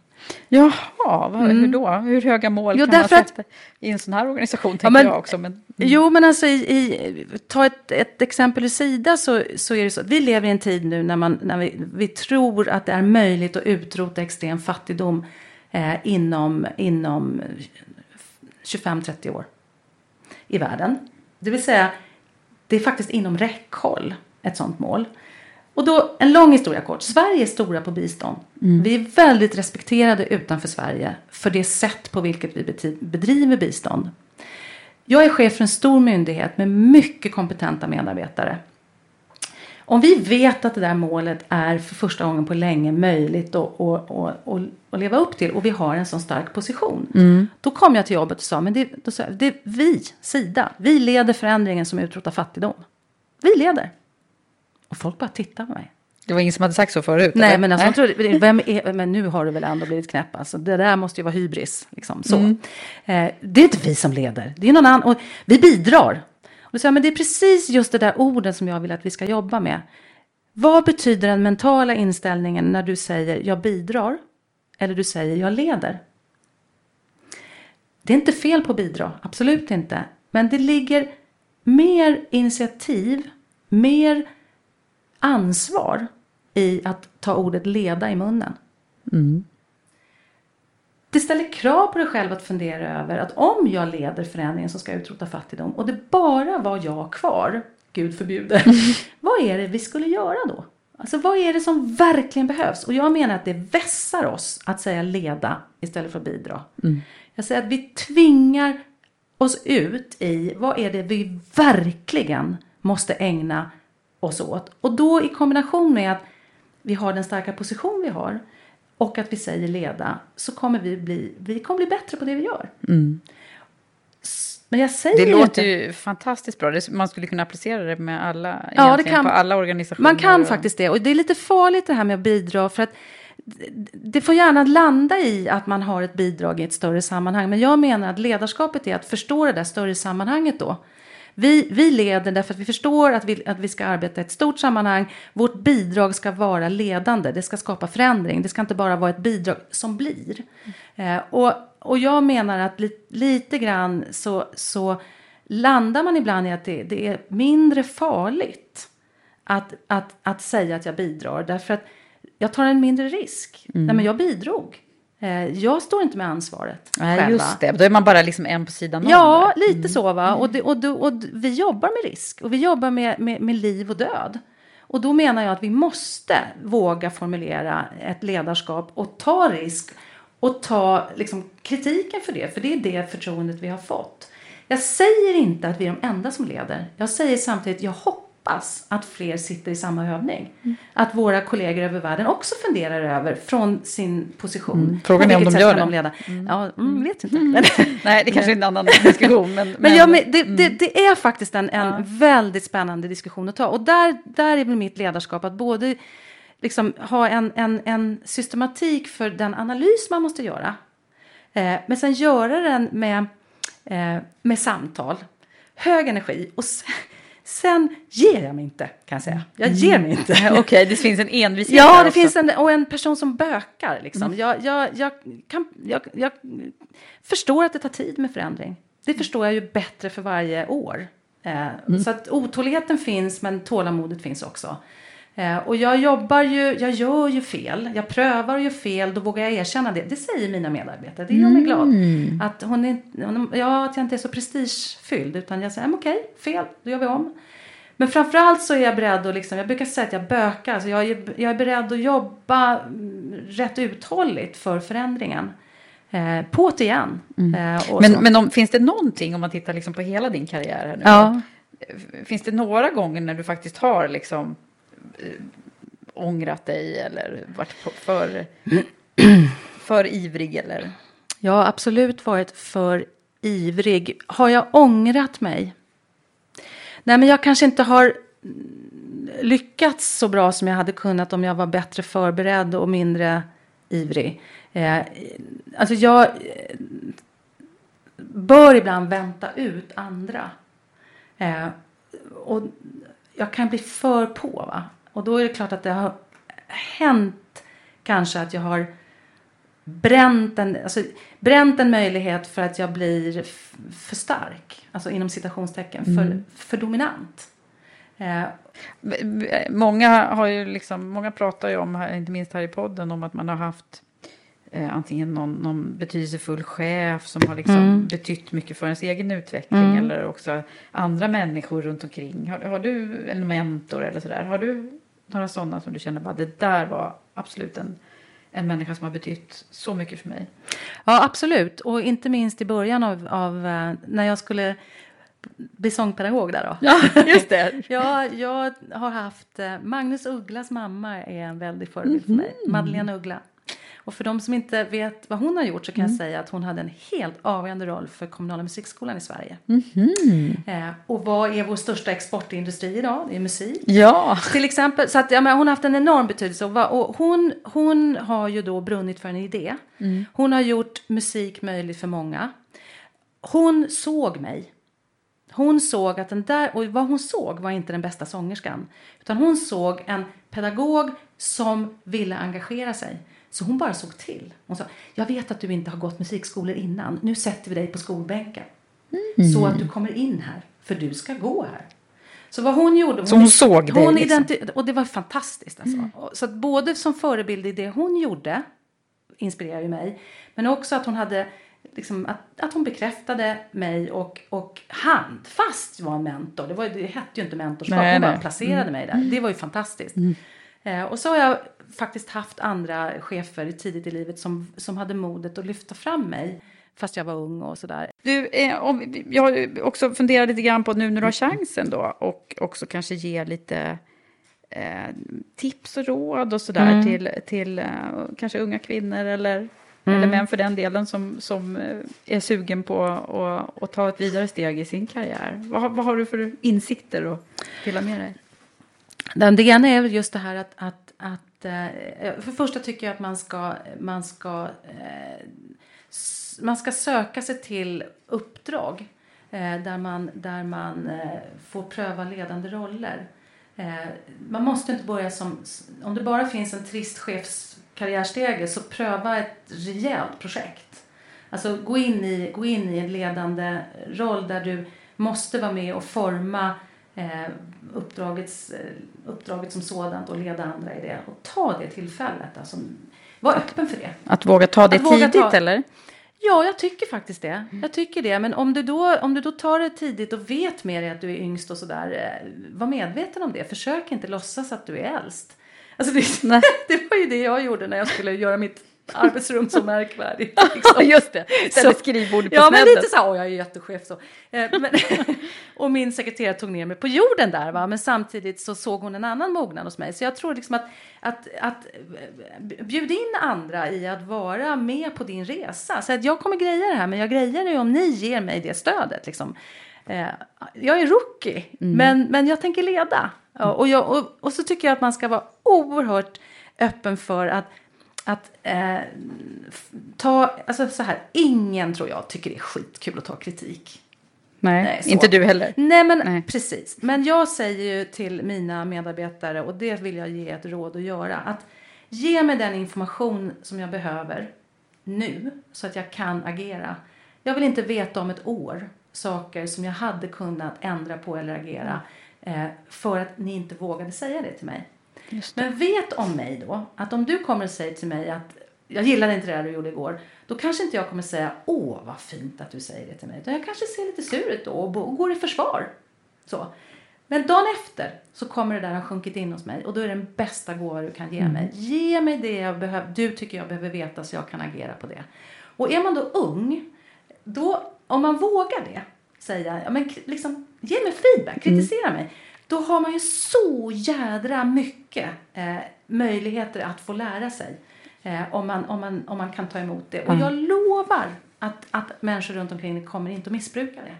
Jaha, vad, hur då? Hur höga mål Jo, kan man därför att- sätta i en sån här organisation, Ja, men- jag också. Men, mm. Jo, men alltså i, i, ta ett, ett exempel ur Sida så, så är det så att vi lever i en tid nu när, man, när vi, vi tror att det är möjligt att utrota extrem fattigdom eh, inom, inom 25-30 år i världen. Det vill säga, det är faktiskt inom räckhåll ett sånt mål. Och då, en lång historia kort. Sverige är stora på bistånd. Vi är väldigt respekterade utanför Sverige för det sätt på vilket vi bedriver bistånd. Jag är chef för en stor myndighet med mycket kompetenta medarbetare. Om vi vet att det där målet är för första gången på länge möjligt att, att, att, att, att leva upp till och vi har en sån stark position. Då kom jag till jobbet och sa, men det, då sa jag, det är vi, Sida, vi leder förändringen som utrotar fattigdom. Vi leder. Och folk bara tittar på mig. det var ingen som hade sagt så förut? Nej, eller? men alltså, jag trodde, vem är, men nu har du väl ändå blivit knäpp. Alltså, det där måste ju vara hybris. Liksom, så. Eh, det är inte vi som leder. Det är någon annan. Och vi bidrar. Och jag, men det är precis just det där orden som jag vill att vi ska jobba med. Vad betyder den mentala inställningen när du säger jag bidrar? Eller du säger jag leder? Det är inte fel på att bidra, absolut inte. Men det ligger mer initiativ, mer ansvar i att ta ordet leda i munnen. Det ställer krav på dig själv att fundera över att om jag leder förändringen som ska utrota fattigdom och det bara var jag kvar, Gud förbjude, vad är det vi skulle göra då? Alltså vad är det som verkligen behövs? Och jag menar att det vässar oss att säga leda istället för att bidra. Jag säger att vi tvingar oss ut i vad är det vi verkligen måste ägna oss åt. Och då i kombination med att vi har den starka position vi har och att vi säger leda så kommer vi bli, vi kommer bli bättre på det vi gör. Mm. Men jag säger det låter inte, ju fantastiskt bra. Man skulle kunna applicera det med alla, Ja, det kan- på alla organisationer. Man kan och- faktiskt det. Och det är lite farligt det här med att bidra. För att det får gärna landa i att man har ett bidrag i ett större sammanhang. Men jag menar att ledarskapet är att förstå det där större sammanhanget då. Vi, vi leder därför att vi förstår att vi, att vi ska arbeta i ett stort sammanhang. Vårt bidrag ska vara ledande. Det ska skapa förändring. Det ska inte bara vara ett bidrag som blir. Eh, och, och jag menar att li, lite grann så, så landar man ibland i att det, det är mindre farligt att, att, att säga att jag bidrar. Därför att jag tar en mindre risk. Mm. Nej, men jag bidrog. Eh, jag står inte med ansvaret Nej, själva. just det. Då är man bara liksom en på sidan om. Ja, lite så va. Och, det, och, det, och vi jobbar med risk och vi jobbar med, med, med liv och död. Och då menar jag att vi måste våga formulera ett ledarskap och ta risk och ta liksom, kritiken för det. För det är det förtroendet vi har fått. Jag säger inte att vi är de enda som leder. Jag säger samtidigt, jag hoppas att fler sitter i samma övning. Att våra kollegor över världen också funderar över från sin position. Mm. Frågan är om de gör det. leda. Ja, mm, vet inte. Nej, det kanske är en annan diskussion. Men, Men, ja, men det, mm. det, det är faktiskt en, en väldigt spännande diskussion att ta. Och där, där är väl mitt ledarskap att både liksom ha en, en, en systematik för den analys man måste göra. Eh, men sen göra den med, eh, med samtal, hög energi och sen, sen ger jag mig inte kan jag säga. Jag ger mig inte. Mm. Okej, det finns en envishet Ja, det också. finns en, och en person som bökar. Liksom. Mm. Jag, jag, jag, kan, jag, jag förstår att det tar tid med förändring. Det förstår jag ju bättre för varje år. Eh, Mm. Så att otåligheten finns, men tålamodet finns också. Eh, och jag jobbar ju, jag gör ju fel. Jag prövar och gör fel, då vågar jag erkänna det. Det säger mina medarbetare, det gör mig glad. Mm. Att, hon är, hon, ja, att jag inte är så prestigefylld, utan jag säger, "Men okej, fel, då gör vi om. Men framförallt så är jag beredd att, liksom, jag brukar säga att jag bökar. Alltså jag, är, jag är beredd att jobba mm, rätt uthålligt för förändringen. Eh, på det igen. Eh, och Men, men om, finns det någonting, om man tittar liksom på hela din karriär här nu, Ja. finns det några gånger när du faktiskt har liksom eh, ångrat dig eller varit för, för ivrig eller? Jag har absolut varit för ivrig. Har jag ångrat mig? Nej, men jag kanske inte har mm, lyckats så bra som jag hade kunnat om jag var bättre förberedd och mindre ivrig. Eh, alltså jag eh, bör ibland vänta ut andra. Eh, och jag kan bli för på. Va? Och då är det klart att det har hänt kanske att jag har bränt en, alltså, bränt en möjlighet för att jag blir för stark. Alltså inom citationstecken, för, Mm. för dominant. Eh, Många har ju liksom, många pratar ju om, inte minst här i podden, om att man har haft eh, antingen någon, någon betydelsefull chef som har liksom Mm. betytt mycket för ens egen utveckling Mm. eller också andra människor runt omkring. Har, har du en mentor eller sådär? Har du några sådana som du känner bara det där var absolut en, en människa som har betytt så mycket för mig? Ja, absolut. Och inte minst i början av, av eh, när jag skulle bli sångpedagog där då. Ja, just det. ja, jag har haft, eh, Magnus Ugglas mamma är en väldig förebild för mig. Mhm. Madeleine Uggla. Och för de som inte vet vad hon har gjort så kan Mm. jag säga att hon hade en helt avgörande roll för kommunala musikskolan i Sverige. Mhm. Eh, och vad är vår största exportindustri idag? Det är musik. Ja. Till exempel, så att, ja, men hon har haft en enorm betydelse. Och, och hon, hon har ju då brunnit för en idé. Mm. Hon har gjort musik möjlig för många. Hon såg mig. Hon såg att den där, och vad hon såg var inte den bästa sångerskan. Utan hon såg en pedagog som ville engagera sig. Så hon bara såg till. Hon sa, jag vet att du inte har gått musikskolor innan. Nu sätter vi dig på skolbänken. Så att du kommer in här. För du ska gå här. Så vad hon gjorde. Så hon såg dig hon liksom. Och det var fantastiskt alltså. Och Så att både som förebild i det hon gjorde inspirerar ju mig. Men också att hon hade liksom, att, att hon bekräftade mig och, och handfast var en mentor. Det, var, det hette ju inte mentorskap, Nej, hon bara nej. placerade Mm. mig där. Det var ju fantastiskt. Eh, och så har jag faktiskt haft andra chefer tidigt i livet som, som hade modet att lyfta fram mig. Fast jag var ung och sådär. Du, eh, om, jag har också funderat lite grann på nu när du har chansen då och också kanske ge lite eh, tips och råd och sådär Mm. till, till eh, kanske unga kvinnor eller, Mm. eller män för den delen som, som eh, är sugen på att, att ta ett vidare steg i sin karriär? Vad, vad har du för insikter att dela med dig? Den, det ena är väl just det här att, att, att Eh, för det första tycker jag att man ska, man ska, eh, man ska söka sig till uppdrag eh, där man, där man får pröva ledande roller. Man måste inte börja som, om det bara finns en trist chefskarriärstege så pröva ett rejält projekt. Alltså gå in, i, gå in i en ledande roll där du måste vara med och forma eh, uppdragets, eh, uppdraget som sådant och leda andra i det. Och ta det tillfället. Alltså, var öppen för det. Att våga ta det våga tidigt ta- eller? Ja, jag tycker faktiskt det. Jag tycker det. Men om du då, om du då tar det tidigt och vet med dig att du är yngst och sådär. Eh, var medveten om det. Försök inte låtsas att du är äldst. Alltså det, det var ju det jag gjorde när jag skulle göra mitt arbetsrum så märkvärdigt. Liksom. Just det, ställde skrivbordet på Ja, men snedden. lite så här, "Åh, jag är jättechef så. Eh, men, och min sekreterare tog ner mig på jorden där, va? men samtidigt så såg hon en annan mognad hos mig. Så jag tror liksom att, att, att eh, bjud in andra i att vara med på din resa. Så att jag kommer greja det här, men jag grejar det om ni ger mig det stödet. Liksom. Eh, jag är rookie, men, men jag tänker leda. Ja, och, jag, och, och så tycker jag att man ska vara oerhört öppen för att att eh, ta, alltså så här, ingen tror jag tycker det är skitkul att ta kritik. Nej, Nej, inte du heller. Nej men precis. Men jag säger ju till mina medarbetare och det vill jag ge ett råd att göra. Att ge mig den information som jag behöver nu så att jag kan agera. Jag vill inte veta om ett år saker som jag hade kunnat ändra på eller agera eh, för att ni inte vågade säga det till mig. Men vet om mig då att om du kommer och säger till mig att jag gillade inte det där du gjorde igår. Då kanske inte jag kommer säga åh vad fint att du säger det till mig. Utan jag kanske ser lite sur ut då och går i försvar. Så. Men dagen efter så kommer det där ha sjunkit in hos mig och då är det den bästa gåva du kan ge Mm. mig. Ge mig det jag behöver, du tycker jag behöver veta så jag kan agera på det. Och är man då ung, då, om man vågar det, säga, ja, men liksom, ge mig feedback, kritisera mig. Då har man ju så jädra mycket eh, möjligheter att få lära sig. Eh, om, man, om, man, om man kan ta emot det. Och Mm. jag lovar att, att människor runt omkring kommer inte att missbruka det.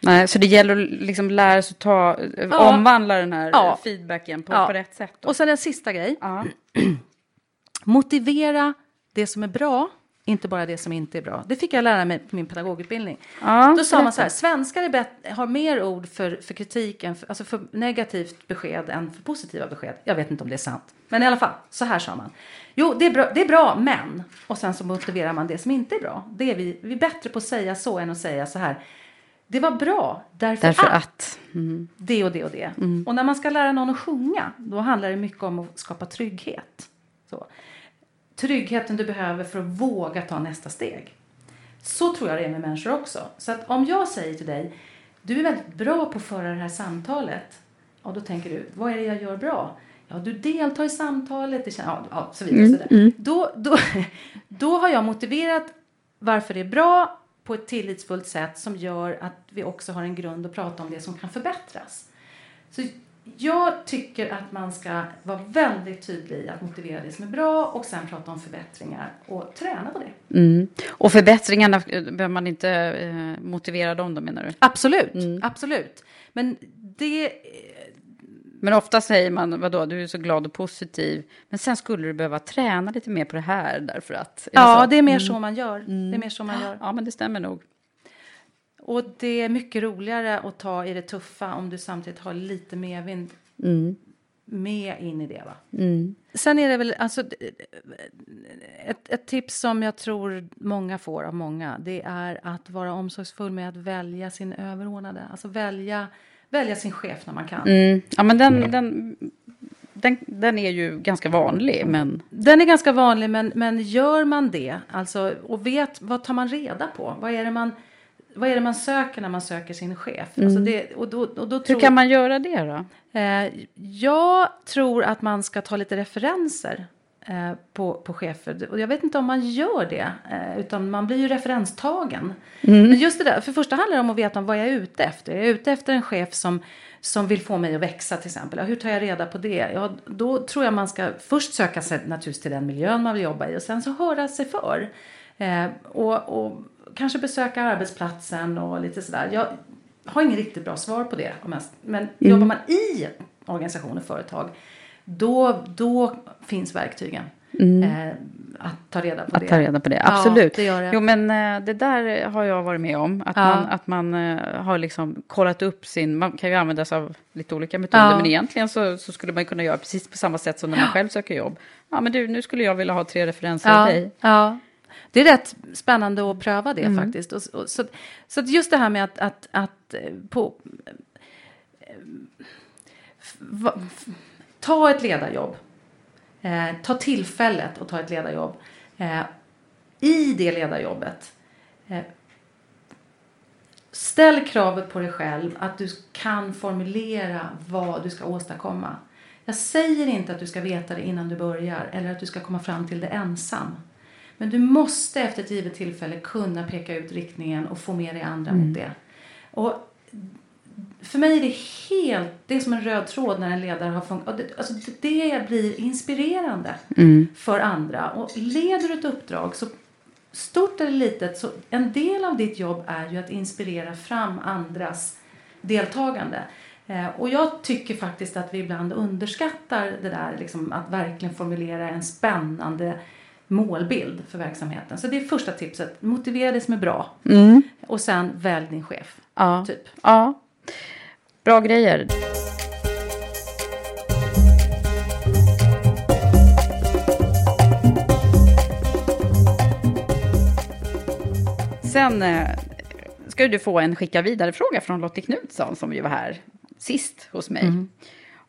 Nej, så det gäller att liksom lära sig att ta, Ja. omvandla den här Ja. feedbacken på, Ja. på rätt sätt. Då. Och sen en sista grej. Motivera det som är bra, inte bara det som inte är bra. Det fick jag lära mig på min pedagogutbildning. Ja, Då sa man så här, svenskar är har mer ord för, för kritik, än för, alltså för negativt besked än för positiva besked. Jag vet inte om det är sant. Men i alla fall, så här sa man. Jo, det är bra, det är bra men. Och sen så motiverar man det som inte är bra. Det är vi, vi är bättre på att säga så än att säga så här. Det var bra därför, Därför att att. Mm. det och det och det. Mm. Och när man ska lära någon att sjunga, då handlar det mycket om att skapa trygghet. Så. Tryggheten du behöver för att våga ta nästa steg. Så tror jag det är med människor också. Så att om jag säger till dig, du är väldigt bra på att föra det här samtalet. Ja, då tänker du, vad är det jag gör bra? Ja, du deltar i samtalet, det känner, ja, ja, så vidare. Mm, så mm. Då, då, då har jag motiverat varför det är bra på ett tillitsfullt sätt som gör att vi också har en grund att prata om det som kan förbättras. Så jag tycker att man ska vara väldigt tydlig i att motivera det som är bra och sen prata om förbättringar och träna på det. Mm. Och förbättringarna, eh, behöver man inte eh, motivera dem då menar du? Absolut, absolut. Men det... Men ofta säger man, vadå, du är så glad och positiv. Men sen skulle du behöva träna lite mer på det här därför att... är Ja, så? det är mer Mm. så man gör. Det är mer så man gör. Ja, men det stämmer nog. Och det är mycket roligare att ta i det tuffa om du samtidigt har lite medvind Mm. med in i det. Va? Mm. Sen är det väl, alltså, ett, ett tips som jag tror många får av många, det är att vara omsorgsfull med att välja sin överordnade. Alltså välja, välja sin chef när man kan. Mm. Ja, men den, den, den, den är ju ganska vanlig, men... Den är ganska vanlig, men, men gör man det, alltså, och vet, vad tar man reda på? Vad är det man, vad är det man söker när man söker sin chef? Mm. Alltså det, och då, och då Hur tror, kan man göra det då? Eh, jag tror att man ska ta lite referenser eh, på, på chefer. Och jag vet inte om man gör det, eh, utan man blir ju referenstagen. Mm. Men just det där, för första handlar det om att veta om vad jag är ute efter. Jag är ute efter en chef som, som vill få mig att växa till exempel. Ja, hur tar jag reda på det? Ja, då tror jag man ska först söka sig naturligtvis till den miljön man vill jobba i och sen så höra sig för. Eh, och, och kanske besöka arbetsplatsen och lite sådär. Jag har ingen riktigt bra svar på det. Men jobbar man i organisation och företag då, då finns verktygen. Eh, att ta reda på Att det. ta reda på det, absolut. Ja, det gör det. Jo, men eh, det där har jag varit med om. Att Ja. man, att man eh, har liksom kollat upp sin... Man kan ju använda sig av lite olika metoder, Ja. men egentligen så, så skulle man kunna göra precis på samma sätt som när man själv söker jobb. Ja, men du, nu skulle jag vilja ha tre referenser av dig. ja. Det är rätt spännande att pröva det Mm. faktiskt. Och, och, så, så just det här med att, att, att eh, på, eh, va- ta ett ledarjobb. Eh, ta tillfället och ta ett ledarjobb. Eh, I det ledarjobbet. Eh, ställ kravet på dig själv att du kan formulera vad du ska åstadkomma. Jag säger inte att du ska veta det innan du börjar eller att du ska komma fram till det ensam. Men du måste efter ett givet tillfälle kunna peka ut riktningen och få med dig andra mot det. Och för mig är det helt, det är som en röd tråd när en ledare har funkat. Alltså det- blir inspirerande för andra. Och leder du ett uppdrag, så stort eller litet, så en del av ditt jobb är ju att inspirera fram andras deltagande. Eh, och jag tycker faktiskt att vi ibland underskattar det där, liksom, att verkligen formulera en spännande målbild för verksamheten. Så det är första tipset. Motivera det som är bra. Och sen välj din chef. Ja. Typ. ja. Bra grejer. Sen eh, ska du få en skicka vidare-fråga från Lottie Knutsson som ju var här sist hos mig.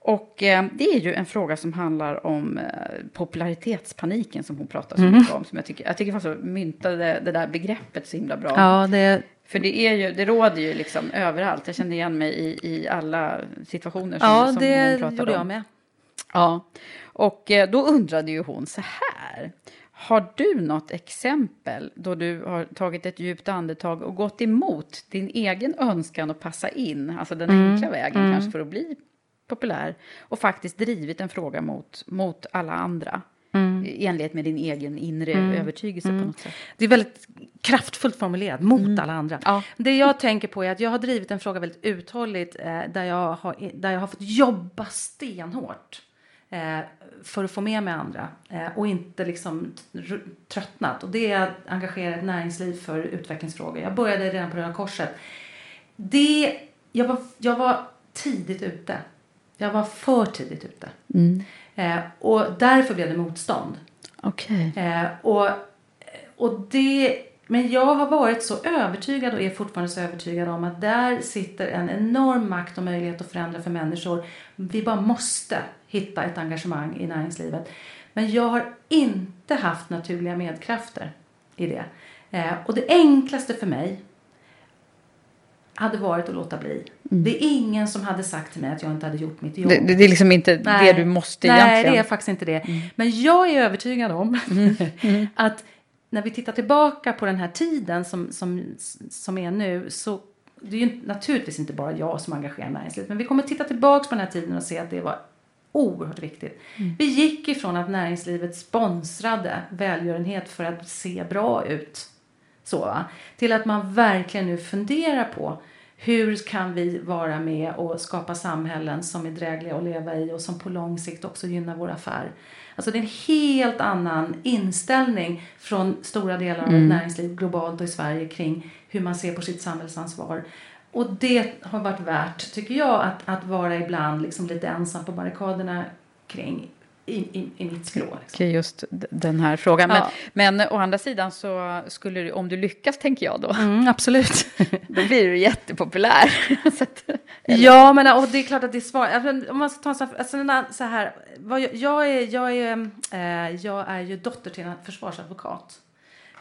Och eh, det är ju en fråga som handlar om eh, popularitetspaniken som hon pratar så mycket om. Som jag tycker, jag tycker faktiskt att myntade det där begreppet så himla bra. Ja, det, För det, är ju, det råder ju liksom överallt. Jag känner igen mig i, i alla situationer som, ja, som det hon pratade gjorde om. jag med. Ja, och eh, då undrade ju hon så här. Har du något exempel då du har tagit ett djupt andetag och gått emot din egen önskan att passa in, alltså den Mm, enkla vägen kanske för att bli populär, och faktiskt drivit en fråga mot, mot alla andra Mm. i enlighet med din egen inre övertygelse på något sätt? Det är väldigt kraftfullt formulerat mot alla andra. Ja. Det jag tänker på är att jag har drivit en fråga väldigt uthålligt eh, där, jag har, där jag har fått jobba stenhårt eh, för att få med mig andra eh, och inte liksom tröttnat. Och det är att engagera ett näringsliv för utvecklingsfrågor. Jag började redan på Röda Korset. Det, jag, var, jag var tidigt ute. Jag var för tidigt ute. Eh, och därför blev det motstånd. Okej. Eh, och, och det, men jag har varit så övertygad och är fortfarande så övertygad om att där sitter en enorm makt och möjlighet att förändra för människor. Vi bara måste hitta ett engagemang i näringslivet. Men jag har inte haft naturliga medkrafter i det. Eh, och det enklaste för mig hade varit att låta bli. Det är ingen som hade sagt till mig att jag inte hade gjort mitt jobb. Det, det, är liksom inte det du måste Nej, egentligen. det är faktiskt inte det. Men jag är övertygad om att när vi tittar tillbaka på den här tiden som, som, som är nu så det är ju naturligtvis inte bara jag som engagerar näringslivet men vi kommer titta tillbaka på den här tiden och se att det var oerhört viktigt. Vi gick ifrån att näringslivet sponsrade välgörenhet för att se bra ut så, va? till att man verkligen nu funderar på hur kan vi vara med och skapa samhällen som är drägliga att leva i och som på lång sikt också gynnar vår affär. Alltså det är en helt annan inställning från stora delar av näringsliv globalt och i Sverige kring hur man ser på sitt samhällsansvar. Och det har varit värt, tycker jag, att, att vara ibland liksom lite ensam på barrikaderna kring i, i, i mitt skrå. Liksom. Okej, just den här frågan. Men, Ja. men å andra sidan så skulle du, om du lyckas tänker jag då, Mm, absolut. då blir du jättepopulär. att, Ja, men och det är klart att det är svårt. Alltså, Om man ska ta en sån här, alltså, så här vad jag, jag, är, jag, är, eh, jag är ju dotter till en försvarsadvokat.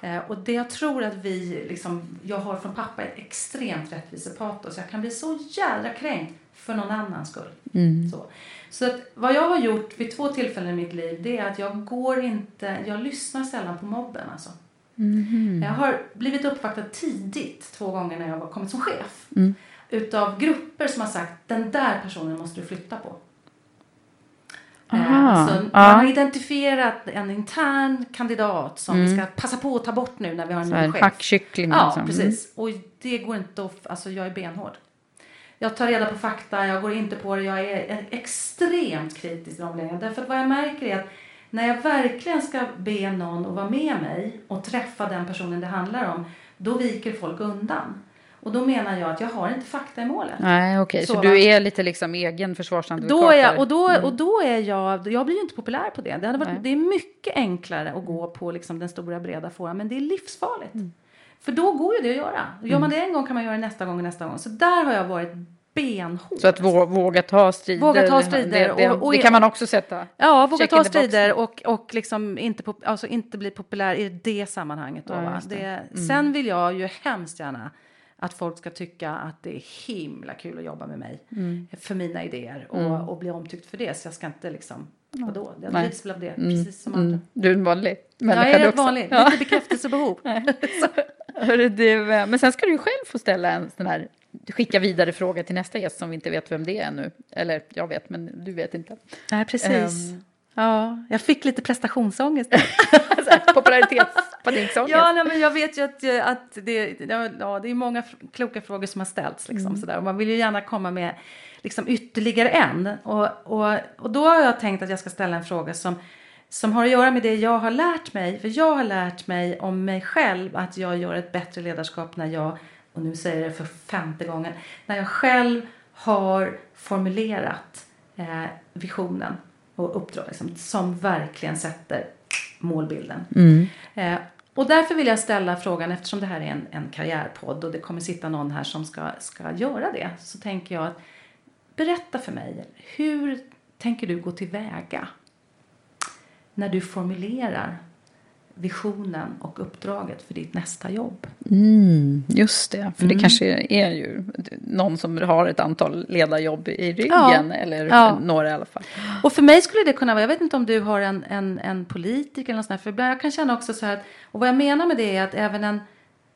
Eh, och det jag tror att vi, liksom, jag har från pappa ett extremt rättvisepatos. Jag kan bli så jävla kränkt för någon annans skull. Mm. Så. Så att vad jag har gjort vid två tillfällen i mitt liv det är att jag går inte, jag lyssnar sällan på mobben alltså. Mhm. Jag har blivit uppvaktad tidigt två gånger när jag var kommit som chef. Mm. Utav grupper som har sagt den där personen måste du flytta på. Eh, Aha, Alltså, ja. Man har identifierat en intern kandidat som vi Mm. ska passa på att ta bort nu när vi har en Så ny chef. hackkyckling Ja, liksom. precis. Och det går inte att, alltså jag är benhård. Jag tar reda på fakta, jag går inte på det, jag är extremt kritisk till lägena. Därför att vad jag märker är att när jag verkligen ska be någon att vara med mig och träffa den personen det handlar om, då viker folk undan. Och då menar jag att jag har inte fakta i målet. Nej, okej. Så, Så, du är lite liksom egen försvarsadvokat? Då är jag, och, då, Mm. och då är jag, jag blir ju inte populär på det. Det, hade Nej. varit, det är mycket enklare att gå på liksom den stora breda fåran, men det är livsfarligt. Mm. För då går ju det att göra. Gör man det en gång kan man göra det nästa gång och nästa gång. Så där har jag varit benhård. Så att vå- våga ta strider. Våga ta strider Det, det, och- och- det kan man också sätta. Ja, våga ta strider och, och liksom inte, pop, alltså inte bli populär i det sammanhanget. Då, Ja, det. Mm. Sen vill jag ju hemskt gärna att folk ska tycka att det är himla kul att jobba med mig. Mm. För mina idéer och, Mm. och bli omtyckt för det. Så jag ska inte liksom, vadå? Jag drivs väl av det, Mm, precis som andra. mm. Du är en vanlig människa jag är rätt vanlig, Ja. lite bekräftelsebehov. Du, eh, men sen ska du ju själv få ställa en sån här skicka vidare fråga till nästa gäst som vi inte vet vem det är ännu. Eller jag vet, men du vet inte. Nej, precis. Ehm. ja, jag fick lite prestationsångest. Popularitetspanikångest. Ja, nej, men jag vet ju att, att det, ja, det är många kloka frågor som har ställts. Liksom, Mm. sådär. Och man vill ju gärna komma med liksom, ytterligare en. Och, och, och då har jag tänkt att jag ska ställa en fråga som, som har att göra med det jag har lärt mig. För jag har lärt mig om mig själv att jag gör ett bättre ledarskap när jag, och nu säger jag det för femte gången, när jag själv har formulerat eh, visionen och uppdrag liksom, som verkligen sätter målbilden. Mm. Eh, och därför vill jag ställa frågan, eftersom det här är en, en karriärpodd och det kommer sitta någon här som ska, ska göra det, så tänker jag att berätta för mig, hur tänker du gå tillväga när du formulerar visionen och uppdraget för ditt nästa jobb? Mm, just det, för det Mm. kanske är ju någon som har ett antal ledarjobb i ryggen, Ja. eller Ja. några i alla fall. Och för mig skulle det kunna vara, jag vet inte om du har en, en, en politiker eller något sånt här, för ibland jag kan känna också så här, att- och vad jag menar med det är att även en,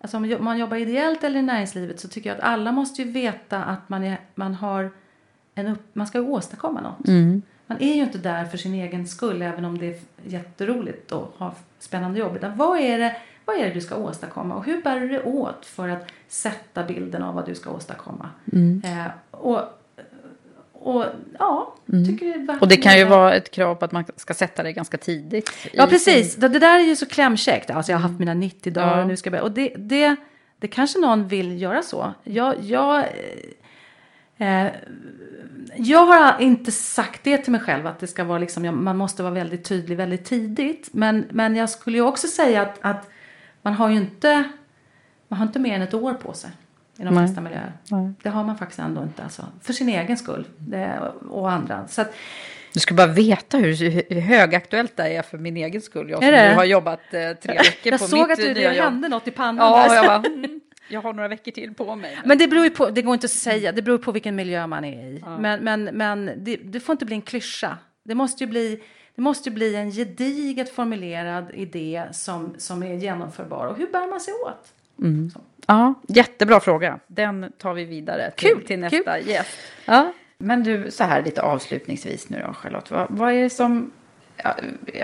alltså om man jobbar ideellt eller i näringslivet så tycker jag att alla måste ju veta att man, är, man har en upp, man ska åstadkomma något. Mm. Man är ju inte där för sin egen skull, även om det är jätteroligt att ha spännande jobb. Utan vad är, det, vad är det du ska åstadkomma och hur bär du dig åt för att sätta bilden av vad du ska åstadkomma? Mm. Eh, och, och ja, Mm. tycker det är Och det kan ju vara ett krav på att man ska sätta det ganska tidigt. Ja, precis. sin- Det, det där är ju så klämkäckt. Alltså, jag har haft mina 90 dagar Ja. och nu ska jag börja. Och det, det, det kanske någon vill göra så. Jag, jag, eh, jag har inte sagt det till mig själv att det ska vara liksom, jag- man måste vara väldigt tydlig väldigt tidigt. Men, men jag skulle ju också säga att, att man har ju inte, man har inte mer än ett år på sig i de Nej. flesta miljöer. Nej. Det har man faktiskt ändå inte. Alltså, för sin egen skull det, och andra. Så att, Du ska bara veta hur, hur högaktuellt det är för min egen skull. Jag som nu har jobbat eh, tre veckor jag på såg mitt att du, nya det jobb. hände något i pannan. Ja, där. jag bara, mm, jag har några veckor till på mig. Men det beror ju på, det går inte att säga, det beror på vilken miljö man är i. Men, men, men det, det får inte bli en klyscha. Det måste ju bli, det måste ju bli en gediget formulerad idé som, som är genomförbar. Och hur bär man sig åt? Mm. Ja, jättebra fråga. Den tar vi vidare till, Kul, till nästa gäst. Ja. Men du, så här lite avslutningsvis nu då, Charlotte. Vad, vad är det som...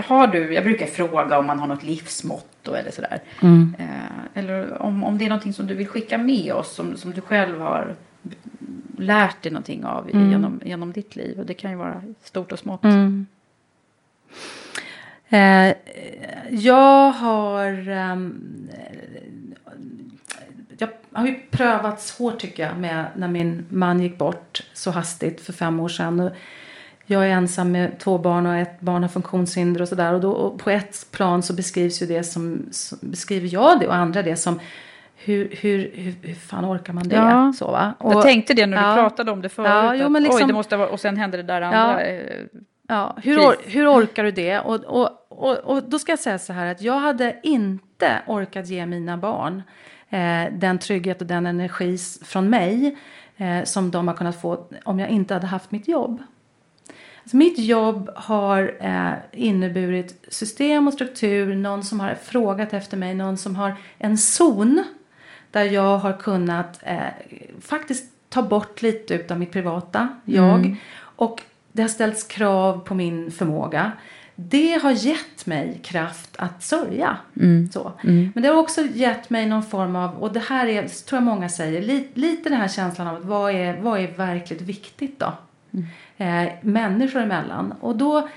Har du, jag brukar fråga om man har något livsmotto eller sådär. Mm. Eh, eller om, om det är någonting som du vill skicka med oss, som, som du själv har lärt dig någonting av Mm. genom, genom ditt liv. Och det kan ju vara stort och smått. Mm. Eh, jag har... ehm, jag har ju prövats hårt tycker jag med när min man gick bort så hastigt för fem år sedan. Och jag är ensam med två barn och ett barn har funktionshinder och sådär. Och, då, och på ett plan så beskrivs ju det som, som beskriver jag det och andra det som hur, hur, hur, hur fan orkar man det? Ja. Så, va? jag Och- tänkte det när du ja. pratade om det förut. Ja, jo, men liksom, Oj, det måste vara, och sen hände det där andra. eh, Ja, hur, or, hur orkar du det? Och, och, och, och då ska jag säga så här att jag hade inte inte orkat ge mina barn eh, den trygghet och den energi från mig eh, som de har kunnat få om jag inte hade haft mitt jobb. Alltså mitt jobb har eh, inneburit system och struktur, någon som har frågat efter mig, någon som har en zon där jag har kunnat eh, faktiskt ta bort lite av mitt privata jag. Mm. Och det har ställts krav på min förmåga. Det har gett mig kraft att sörja. Mm. Så. Mm. Men det har också gett mig någon form av, och det här är, tror jag många säger, li, lite den här känslan av att vad är, vad är verkligt viktigt då? Eh, människor emellan. Och då,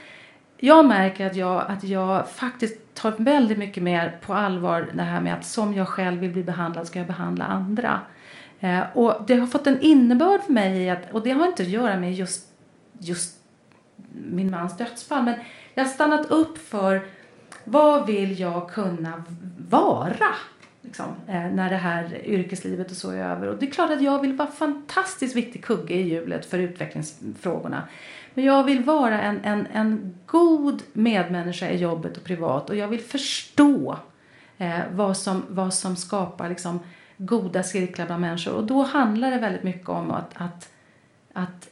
jag märker att jag, att jag faktiskt tar väldigt mycket mer på allvar det här med att som jag själv vill bli behandlad ska jag behandla andra. Eh, och det har fått en innebörd för mig att, och det har inte att göra med just, just min mans dödsfall, men jag har stannat upp för vad vill jag kunna vara? Liksom, eh, när det här yrkeslivet och så är över. Och det är klart att jag vill vara fantastiskt viktig kugge i hjulet för utvecklingsfrågorna. Men jag vill vara en, en, en god medmänniska i jobbet och privat och jag vill förstå eh, vad, som, vad som skapar liksom, goda cirklar bland människor. Och då handlar det väldigt mycket om att, att, att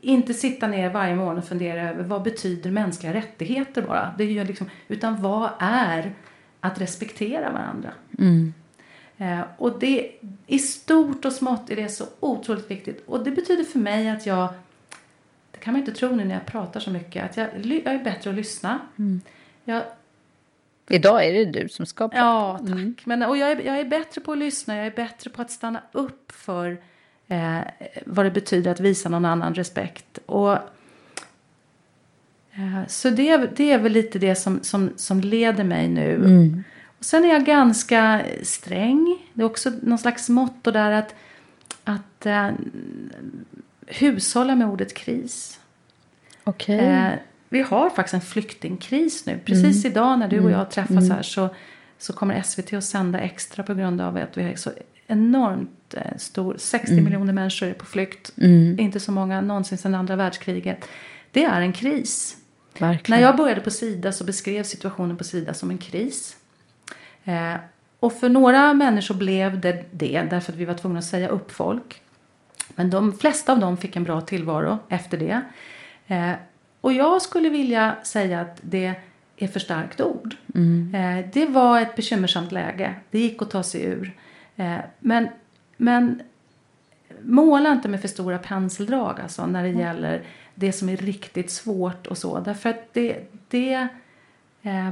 inte sitta ner varje morgon och fundera över vad betyder mänskliga rättigheter bara. Det är ju liksom, utan vad är att respektera varandra. Mm. Eh, och det, i stort och smått är det så otroligt viktigt. Och det betyder för mig att jag, det kan man inte tro nu när jag pratar så mycket, att jag, jag är bättre att lyssna. Mm. Jag, Idag är det du som ska prata. Ja, tack. Men, och jag, är, jag är bättre på att lyssna, jag är bättre på att stanna upp för eh, vad det betyder att visa någon annan respekt. Och, så det, är- det är väl lite det som, som, som leder mig nu. Mm. Och sen är jag ganska sträng. Det är också någon slags motto där att, att eh, hushålla med ordet kris. Okej. Eh, vi har faktiskt en flyktingkris nu. Precis Mm. idag när du och Mm. jag träffas Mm. här så, så kommer SVT att sända extra på grund av att vi är så enormt eh, stor, 60 Mm. miljoner människor är på flykt. Mm. Inte så många någonsin sedan andra världskriget. Det är en kris. Verkligen. När jag började på Sida så beskrev situationen på Sida som en kris. Eh, och för några människor blev det det därför att vi var tvungna att säga upp folk. Men de flesta av dem fick en bra tillvaro efter det. Eh, och jag skulle vilja säga att det är för starkt ord. Mm. Eh, det var ett bekymmersamt läge. Det gick att ta sig ur. Eh, men, men måla inte med för stora penseldrag alltså, när det gäller det som är riktigt svårt och så. Därför att det... det eh,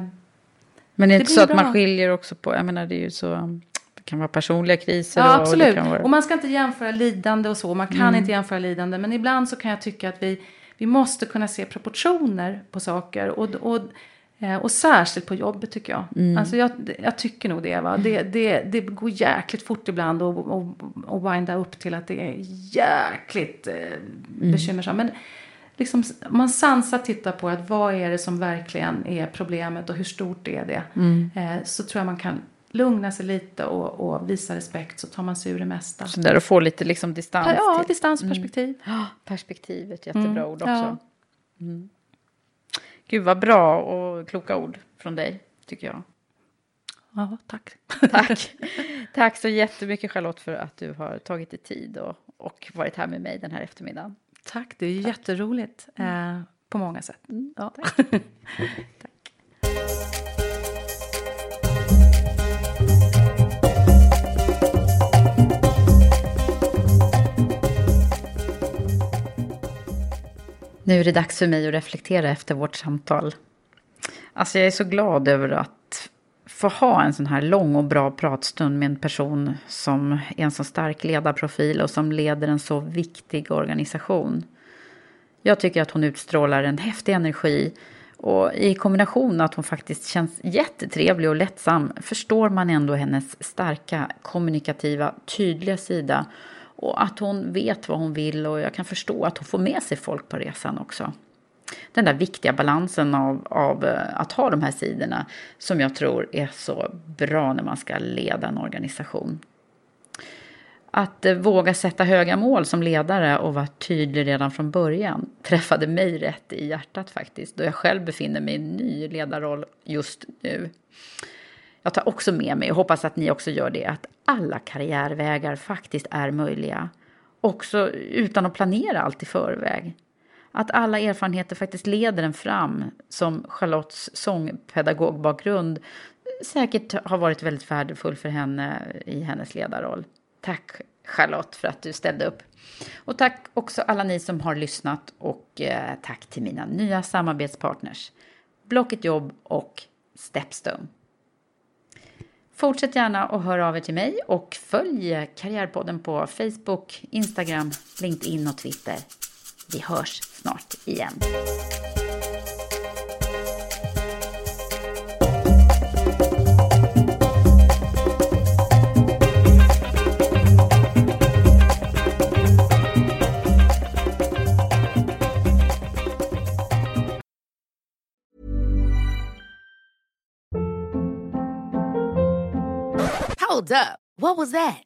Men det är inte blir så att bra. man skiljer också på, jag menar det är ju så, det kan vara personliga kriser. Ja, och, och absolut. det kan vara... Och man ska inte jämföra lidande och så. Man kan Mm. inte jämföra lidande. Men ibland så kan jag tycka att vi, vi måste kunna se proportioner på saker. Och, och, eh, och särskilt på jobbet tycker jag. Mm. Alltså jag, jag tycker nog det. Va? Det, det, det går jäkligt fort ibland att och, och winda upp till att det är jäkligt eh, Mm. bekymmersamt. Men liksom, om man sansar tittar på att vad är det som verkligen är problemet och hur stort är det. Mm. Eh, så tror jag man kan lugna sig lite och, och visa respekt så tar man sig ur det mesta. Så där att få lite liksom distans. Ja, till. distansperspektiv. Mm. Ja, perspektivet, jättebra Mm, ord också. ja. Mm. Gud vad bra och kloka ord från dig, tycker jag. Ja, tack. Tack. Tack så jättemycket Charlotte för att du har tagit dig tid och, och varit här med mig den här eftermiddagen. Tack, det är jätteroligt eh, på många sätt. Ja. Nu är det dags för mig att reflektera efter vårt samtal. Alltså jag är så glad över att få ha en sån här lång och bra pratstund med en person som är en så stark ledarprofil och som leder en så viktig organisation. Jag tycker att hon utstrålar en häftig energi och i kombination att hon faktiskt känns jättetrevlig och lättsam förstår man ändå hennes starka kommunikativa, tydliga sida och att hon vet vad hon vill och jag kan förstå att hon får med sig folk på resan också. Den där viktiga balansen av, av eh, att ha de här sidorna som jag tror är så bra när man ska leda en organisation. Att eh, våga sätta höga mål som ledare och vara tydlig redan från början träffade mig rätt i hjärtat faktiskt, då jag själv befinner mig i en ny ledarroll just nu. Jag tar också med mig och hoppas att ni också gör det, att alla karriärvägar faktiskt är möjliga. Också utan att planera allt i förväg. Att alla erfarenheter faktiskt leder en fram, som Charlottes sångpedagogbakgrund säkert har varit väldigt värdefull för henne i hennes ledarroll. Tack Charlotte för att du ställde upp. Och tack också alla ni som har lyssnat och eh, tack till mina nya samarbetspartners Blocket Jobb och Stepstone. Fortsätt gärna att höra av er till mig och följ Karriärpodden på Facebook, Instagram, LinkedIn och Twitter. Vi hörs snart igen. Hold up. What was that?